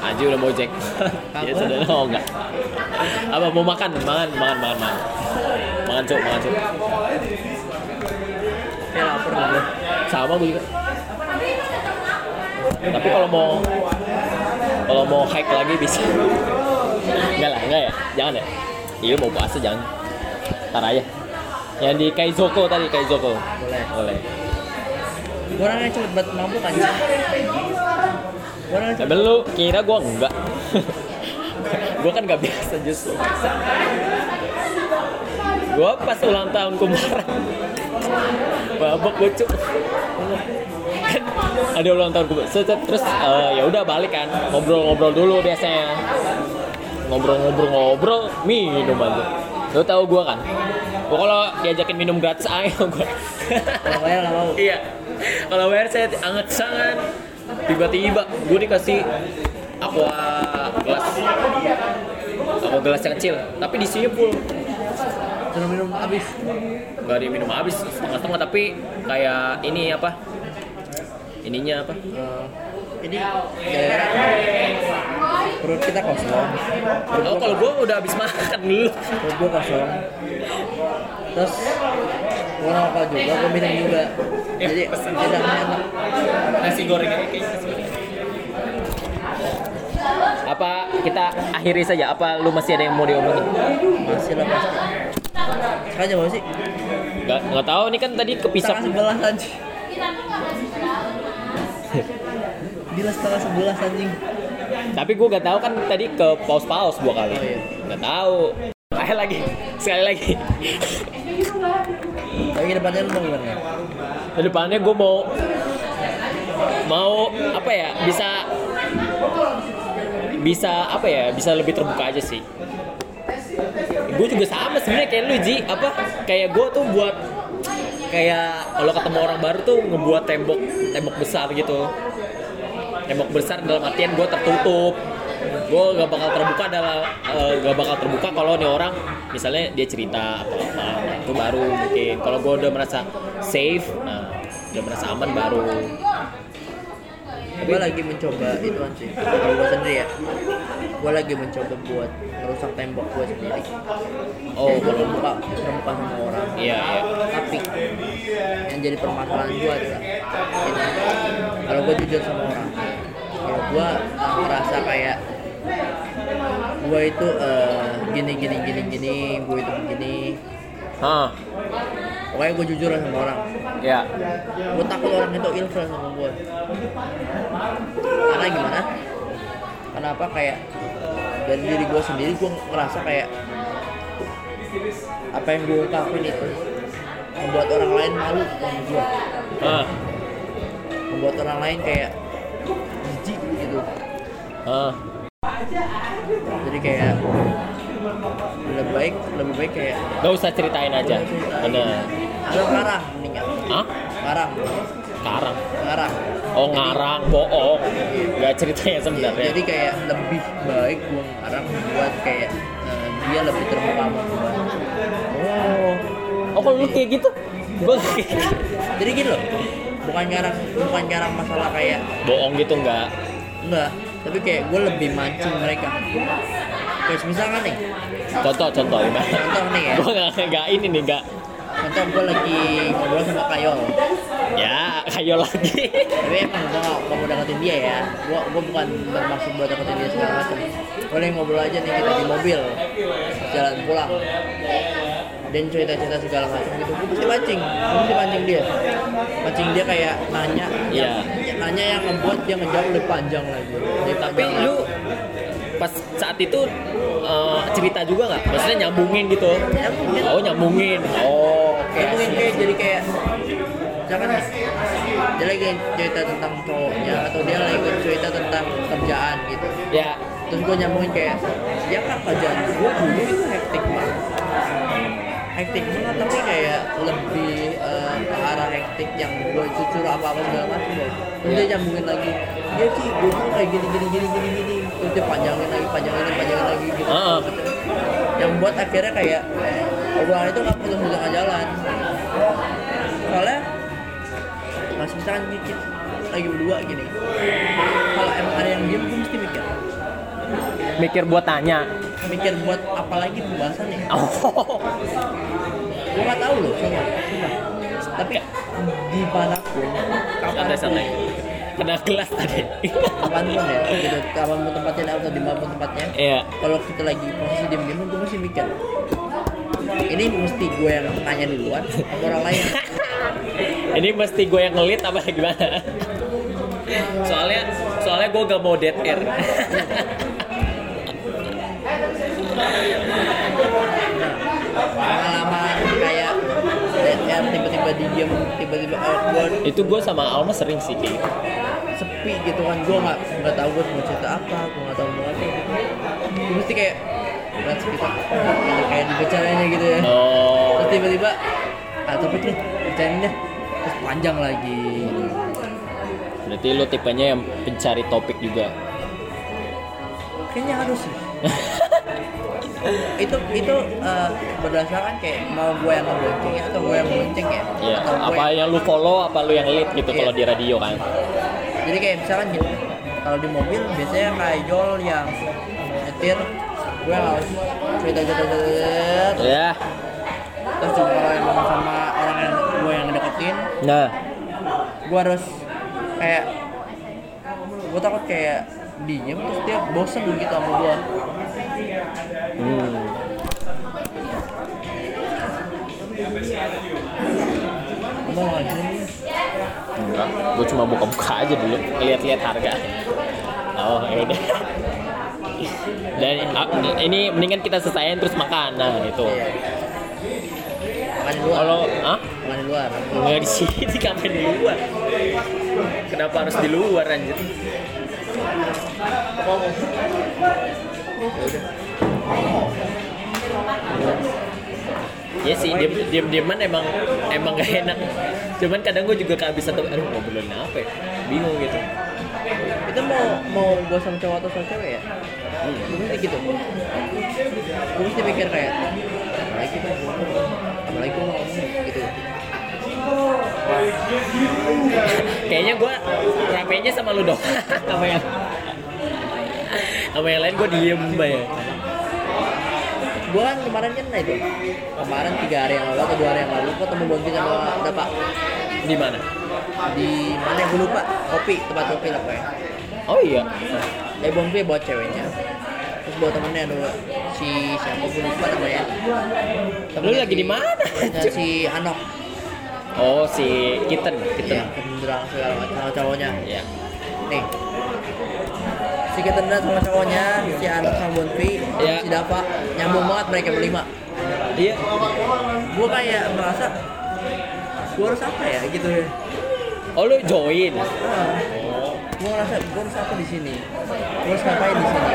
Aji udah mau cek. ya sudah oh enggak. Apa mau makan? Makan, makan, makan, makan. Makan cuk, makan cuk. kayak lapar gue Sama gue juga. Tapi kalau mau kalau mau hike lagi bisa. Enggak lah, enggak ya. Jangan ya. Iya mau puasa jangan. Ntar aja. Yang di Kaizoko tadi Kaizoko. boleh Boleh. Gue orangnya cepet banget mabuk kan gue orangnya cepet lu kira gua enggak. <laughs> gua kan gak biasa justru. Gua pas ulang tahun kemarin. Babak bocuk. Kan <laughs> ada ulang tahun set, Terus eh, ya udah balik kan. Ngobrol-ngobrol dulu biasanya. Ngobrol-ngobrol-ngobrol minum aja. Lu tahu gua kan? Gua kalau diajakin minum gratis ayo <laughs> gua. kalau bayar nggak mau Iya. Kalau bayar saya anget sangat. Tiba-tiba gue dikasih aqua gelas. Aqua gelas yang kecil, tapi di sini full. suruh minum habis Gak diminum habis setengah-setengah tapi kayak ini apa? Ininya apa? Eh, ini gara-gara perut kita kosong perut Oh kalau gue udah habis makan dulu. perut gue kosong terus gue ngerokok juga gue minum juga Ya, jadi tidak enak Nasi goreng. Apa kita akhiri saja? Apa lu masih ada yang mau diomongin? masih lah pasti sekarang jam berapa sih Gak, nggak tahu nih kan tadi kepisah sebelas anjing Bila setengah sebelas anjing Tapi gue gak tahu kan tadi ke paus-paus dua kali. Oh, iya. Gak tahu. Ayo lagi, sekali lagi. Tapi ke depannya lu mau gimana? Ke depannya gue mau mau apa ya bisa bisa apa ya bisa lebih terbuka aja sih. Gue juga sama sebenarnya kayak lu Ji apa kayak gue tuh buat kayak kalau ketemu orang baru tuh ngebuat tembok tembok besar gitu tembok besar dalam artian gue tertutup gue gak bakal terbuka dalam eh, gak bakal terbuka kalau nih orang misalnya dia cerita apa nah, itu baru mungkin. Kalau gue udah merasa safe nah, udah merasa aman baru. Gue lagi mencoba itu anjing Kalau gue sendiri ya Gue lagi mencoba buat merusak tembok gue sendiri. Oh kalau terbuka, terbuka sama orang. Iya iya. Tapi Yang jadi permasalahan gue adalah ini, Kalau gue jujur sama orang Kalau gue ngerasa kayak Gue itu eh, gini gini gini gini Gue itu begini ah Pokoknya gue jujur sama orang. Ya. Gue takut orang itu ilfil sama gue karena gimana? Kenapa kayak dari diri gue sendiri gue ngerasa kayak apa yang gue ungkapin itu membuat orang lain malu sama gue membuat orang lain kayak jijik gitu. Jadi kayak lebih baik lebih baik kayak gak usah ceritain aja. Bener. Ada karang mendingan ah karang karang karang oh ngarang bohong. Gak ceritanya sebenarnya. jadi kayak lebih baik gue ngarang buat kayak eh, dia lebih terbuka sama oh. Oh kalau lu kayak gitu? Kayak gitu. jadi gini loh bukan ngarang bukan ngarang masalah kayak bohong gitu nggak? Enggak tapi kayak gue lebih mancing mereka. Kayak misalkan nih contoh contoh. Gimana contoh nih ya. <laughs> Gue nggak nggak ini nih nggak. Contoh gue lagi ngobrol sama Kayol. Ya kayo lagi. Tapi emang gue gak, gak mau deketin dia ya. Gue gue bukan bermaksud buat deketin dia segala macam. Gue lagi ngobrol aja nih kita di mobil. Jalan pulang. Dan cerita-cerita segala macam gitu. Gue pasti mancing. Gue pasti mancing dia. Mancing dia kayak nanya. Iya. yang, hanya yang ngebuat dia ngejawab lebih panjang lagi. Lebih Tapi panjang lu pas saat itu eh, cerita juga nggak? Maksudnya nyambungin gitu? Nyambungin. Oh nyambungin. Oh oke. kayak mungkin kayak jadi kayak misalkan dia lagi cerita tentang cowoknya atau dia lagi cerita tentang kerjaan gitu Ya. terus gue nyambungin kayak ya kan kerjaan gue dulu itu hektik banget hektik banget tapi kayak lebih eh, ke arah hektik yang gue cucur apa apa segala macam loh terus dia nyambungin lagi ya sih gue tuh kayak gini gini gini gini gini terus dia panjangin lagi panjangin lagi panjangin lagi gitu Ah. yang buat akhirnya kayak obrolan itu nggak perlu di tengah jalan soalnya mas misalkan kita lagi berdua gini kalau emang ada yang diem gue mesti mikir Mikir buat tanya. mikir buat apa lagi pembahasannya <laughs> Oh. gue nggak tahu loh sumpah tapi di mana pun Santai santai. Kena gelas tadi. kapan pun ya gitu kapan pun tempatnya atau di mana tempatnya Iya. kalau kita lagi posisi diem diem gue mesti mikir ini mesti gue yang tanya duluan atau orang lain <laughs> Ini mesti gue yang ngelit apa gimana? Soalnya soalnya gue gak mau dead air. pengalaman air tiba-tiba diem tiba-tiba awkward Itu gue sama Alma sering sih kayak gitu. sepi gitu kan gue nggak nggak tahu gue mau cerita apa gue nggak tahu mau apa gitu gue mesti kayak berat kita gitu, kayak dibicarainnya gitu ya Oh. terus tiba-tiba ah bicarain deh terus panjang lagi Berarti lo tipenya yang pencari topik juga. kayaknya harus sih <laughs> itu itu eh, berdasarkan kayak mau gue yang ngebonceng ya atau gue yang bonceng ya Iya. atau gue Apa yang lu follow, apa lu yang lead gitu Iya. kalau di radio kan? jadi kayak misalkan gitu kalau di mobil biasanya kayak Jol yang nyetir gue harus cerita cerita cerita Ya. terus juga kalau emang sama orang yang gue yang deketin Nah. gue harus kayak gue takut kayak diem terus dia bosen gitu sama gue Hmm. Lagi nih Enggak, gue cuma buka-buka aja dulu, lihat-lihat harga. Oh, ya udah. Dan ah, ini mendingan kita selesaiin terus makan. Nah, itu. Iya. makan di luar Kalau ah, makan di luar nggak di sini ngapain di luar? Kenapa harus di luar anjir? Ya sih, diem, diem dieman emang emang gak enak. Cuman kadang gue juga kehabisan tuh, aduh ngobrolin apa ya? Bingung gitu. itu mau mau gue sama cowok atau sama cewek ya Hmm. gue mesti gitu gue mesti mikir kayak apalagi kita apalagi gue ngomong gitu Kayaknya gue rapenya sama lu dong. <laughs> sama yang sama yang lain gue diem ya. gue kan kemarin kan itu kemarin tiga hari yang lalu atau dua hari yang lalu gue ketemu Bonti sama Bapak Di mana? di mana gue lupa kopi tempat kopi lah pokoknya Oh iya. eh Bonti bawa ceweknya terus bawa temennya ada si siapa gue lupa namanya Lu lagi di mana? Temennya si Anok Oh si Kitten, Kitten. kendaraan segala macam cowoknya Iya. nih si Ketenda sama cowoknya si Anok sama Bonti Iya. si Dava. Nyambung banget mereka berlima. Iya. gue kayak merasa gue harus apa ya gitu ya. Oh lu join. Ah, gue ngerasa gue harus apa di sini? Gue harus ngapain di sini?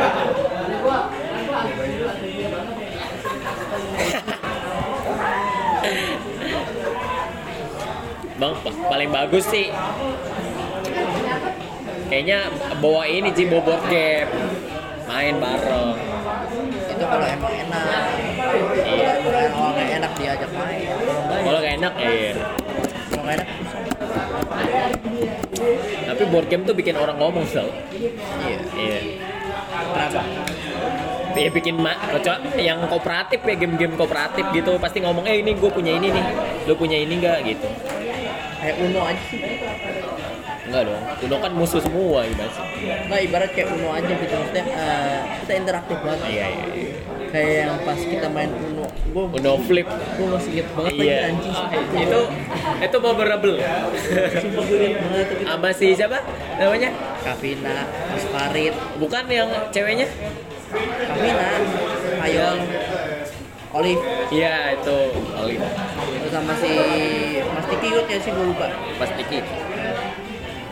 Bang, pa- paling bagus sih kayaknya bawa ini sih bawa board game. Main bareng. Itu kalau emang enak. Iya. kalau emang orangnya enak diajak main. Kalau enggak ya kalau gak enak iya. Kalau nggak enak susah. Tapi board game tuh bikin orang ngomong sel. Iya. Iya. Kenapa? Ya bikin ma kecuali yang kooperatif ya game-game kooperatif gitu. Pasti ngomong eh ini gue punya ini nih. Lu punya ini enggak gitu. Kayak Uno aja sih enggak dong udah kan musuh semua gitu sih ibarat kayak Uno aja gitu maksudnya eh, kita interaktif banget iya iya iya kayak yang pas kita main Uno gue Uno flip. gue masih inget banget Iya. anjing Ah, sumpah. itu itu memorable. sumpah gue inget banget Sama si siapa namanya? Kavina Mas Farid Bukan yang ceweknya? Kavina Ayol Olive Iya itu Olive. terus sama si Mas Tiki ikut ya sih gue lupa Mas Diki.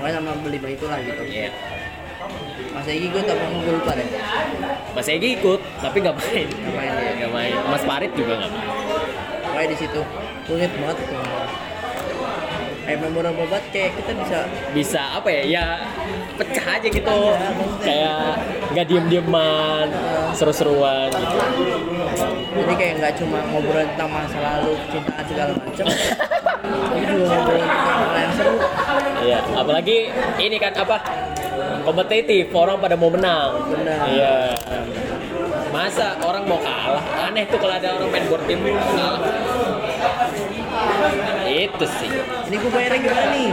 Pokoknya sama berlima itulah gitu Iya. Mas Egi ikut apa gue lupa deh Mas Egi ikut tapi nggak main. ngapain dia Nggak main. Mas Farid juga nggak main. pokoknya di situ inget banget itu kayak memorable banget kayak kita bisa Bisa apa ya? Ya pecah aja gitu. Kayak nggak diem-dieman, seru-seruan gitu. jadi kayak nggak cuma ngobrol tentang masa lalu cintaan segala macam <laughs> Iya, apalagi ini kan apa? Kompetitif, orang pada mau menang. Benar. Iya. Masa orang mau kalah? Aneh tuh kalau ada orang main board game kalah. Itu sih. ini gue bayarnya gimana nih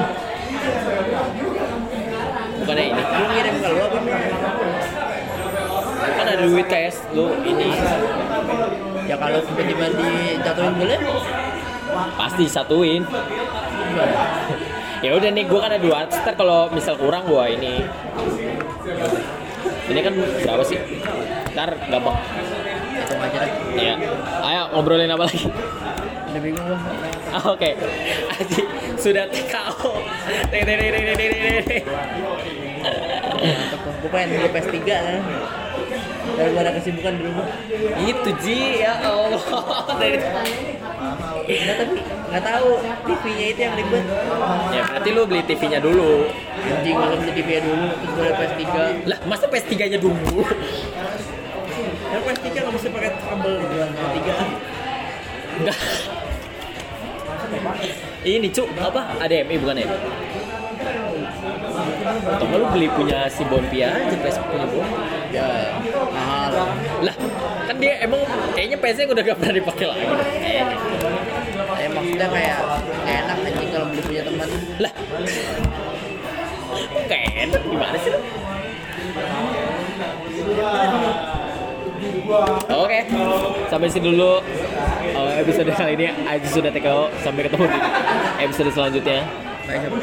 Bukannya ini. gue ngirim ke lu apa Kan ada duit tes lu ini ya kalau tiba-tiba dijatuhin boleh pasti satuin. Ya udah nih, gua kan ada dua ntar kalau misal kurang gua ini. Ini kan berapa sih? Ntar gampang. Iya. Ayo ngobrolin apa lagi? udah bingung gue Ah, Oke, Aji sudah TKO. Ding. gue pengen beli PS3 kan dari ada kesibukan di rumah Itu Ji, ya Allah. <laughs> Dari nggak tapi nggak tahu TV-nya itu yang ribet ya berarti lu beli TV-nya dulu. anjing gue beli TV nya dulu terus gue ada PS3 Lah, masa PS3-nya dulu? ya PS3 nggak bisa pakai kabel di bulan PS3 Enggak. Ini cu, apa? ADMI bukan ya? Atau lu beli punya si Bompia aja, PS punya Bompia. ya mahal Lah, kan dia emang kayaknya PS-nya udah gak pernah dipakai lagi. Ya maksudnya kayak enak anjing kalau beli punya teman lah. Kayak enak gimana sih lu? Oke, sampai sini dulu uh, episode kali ini Aji sudah TKO. Sampai ketemu di episode selanjutnya. siapa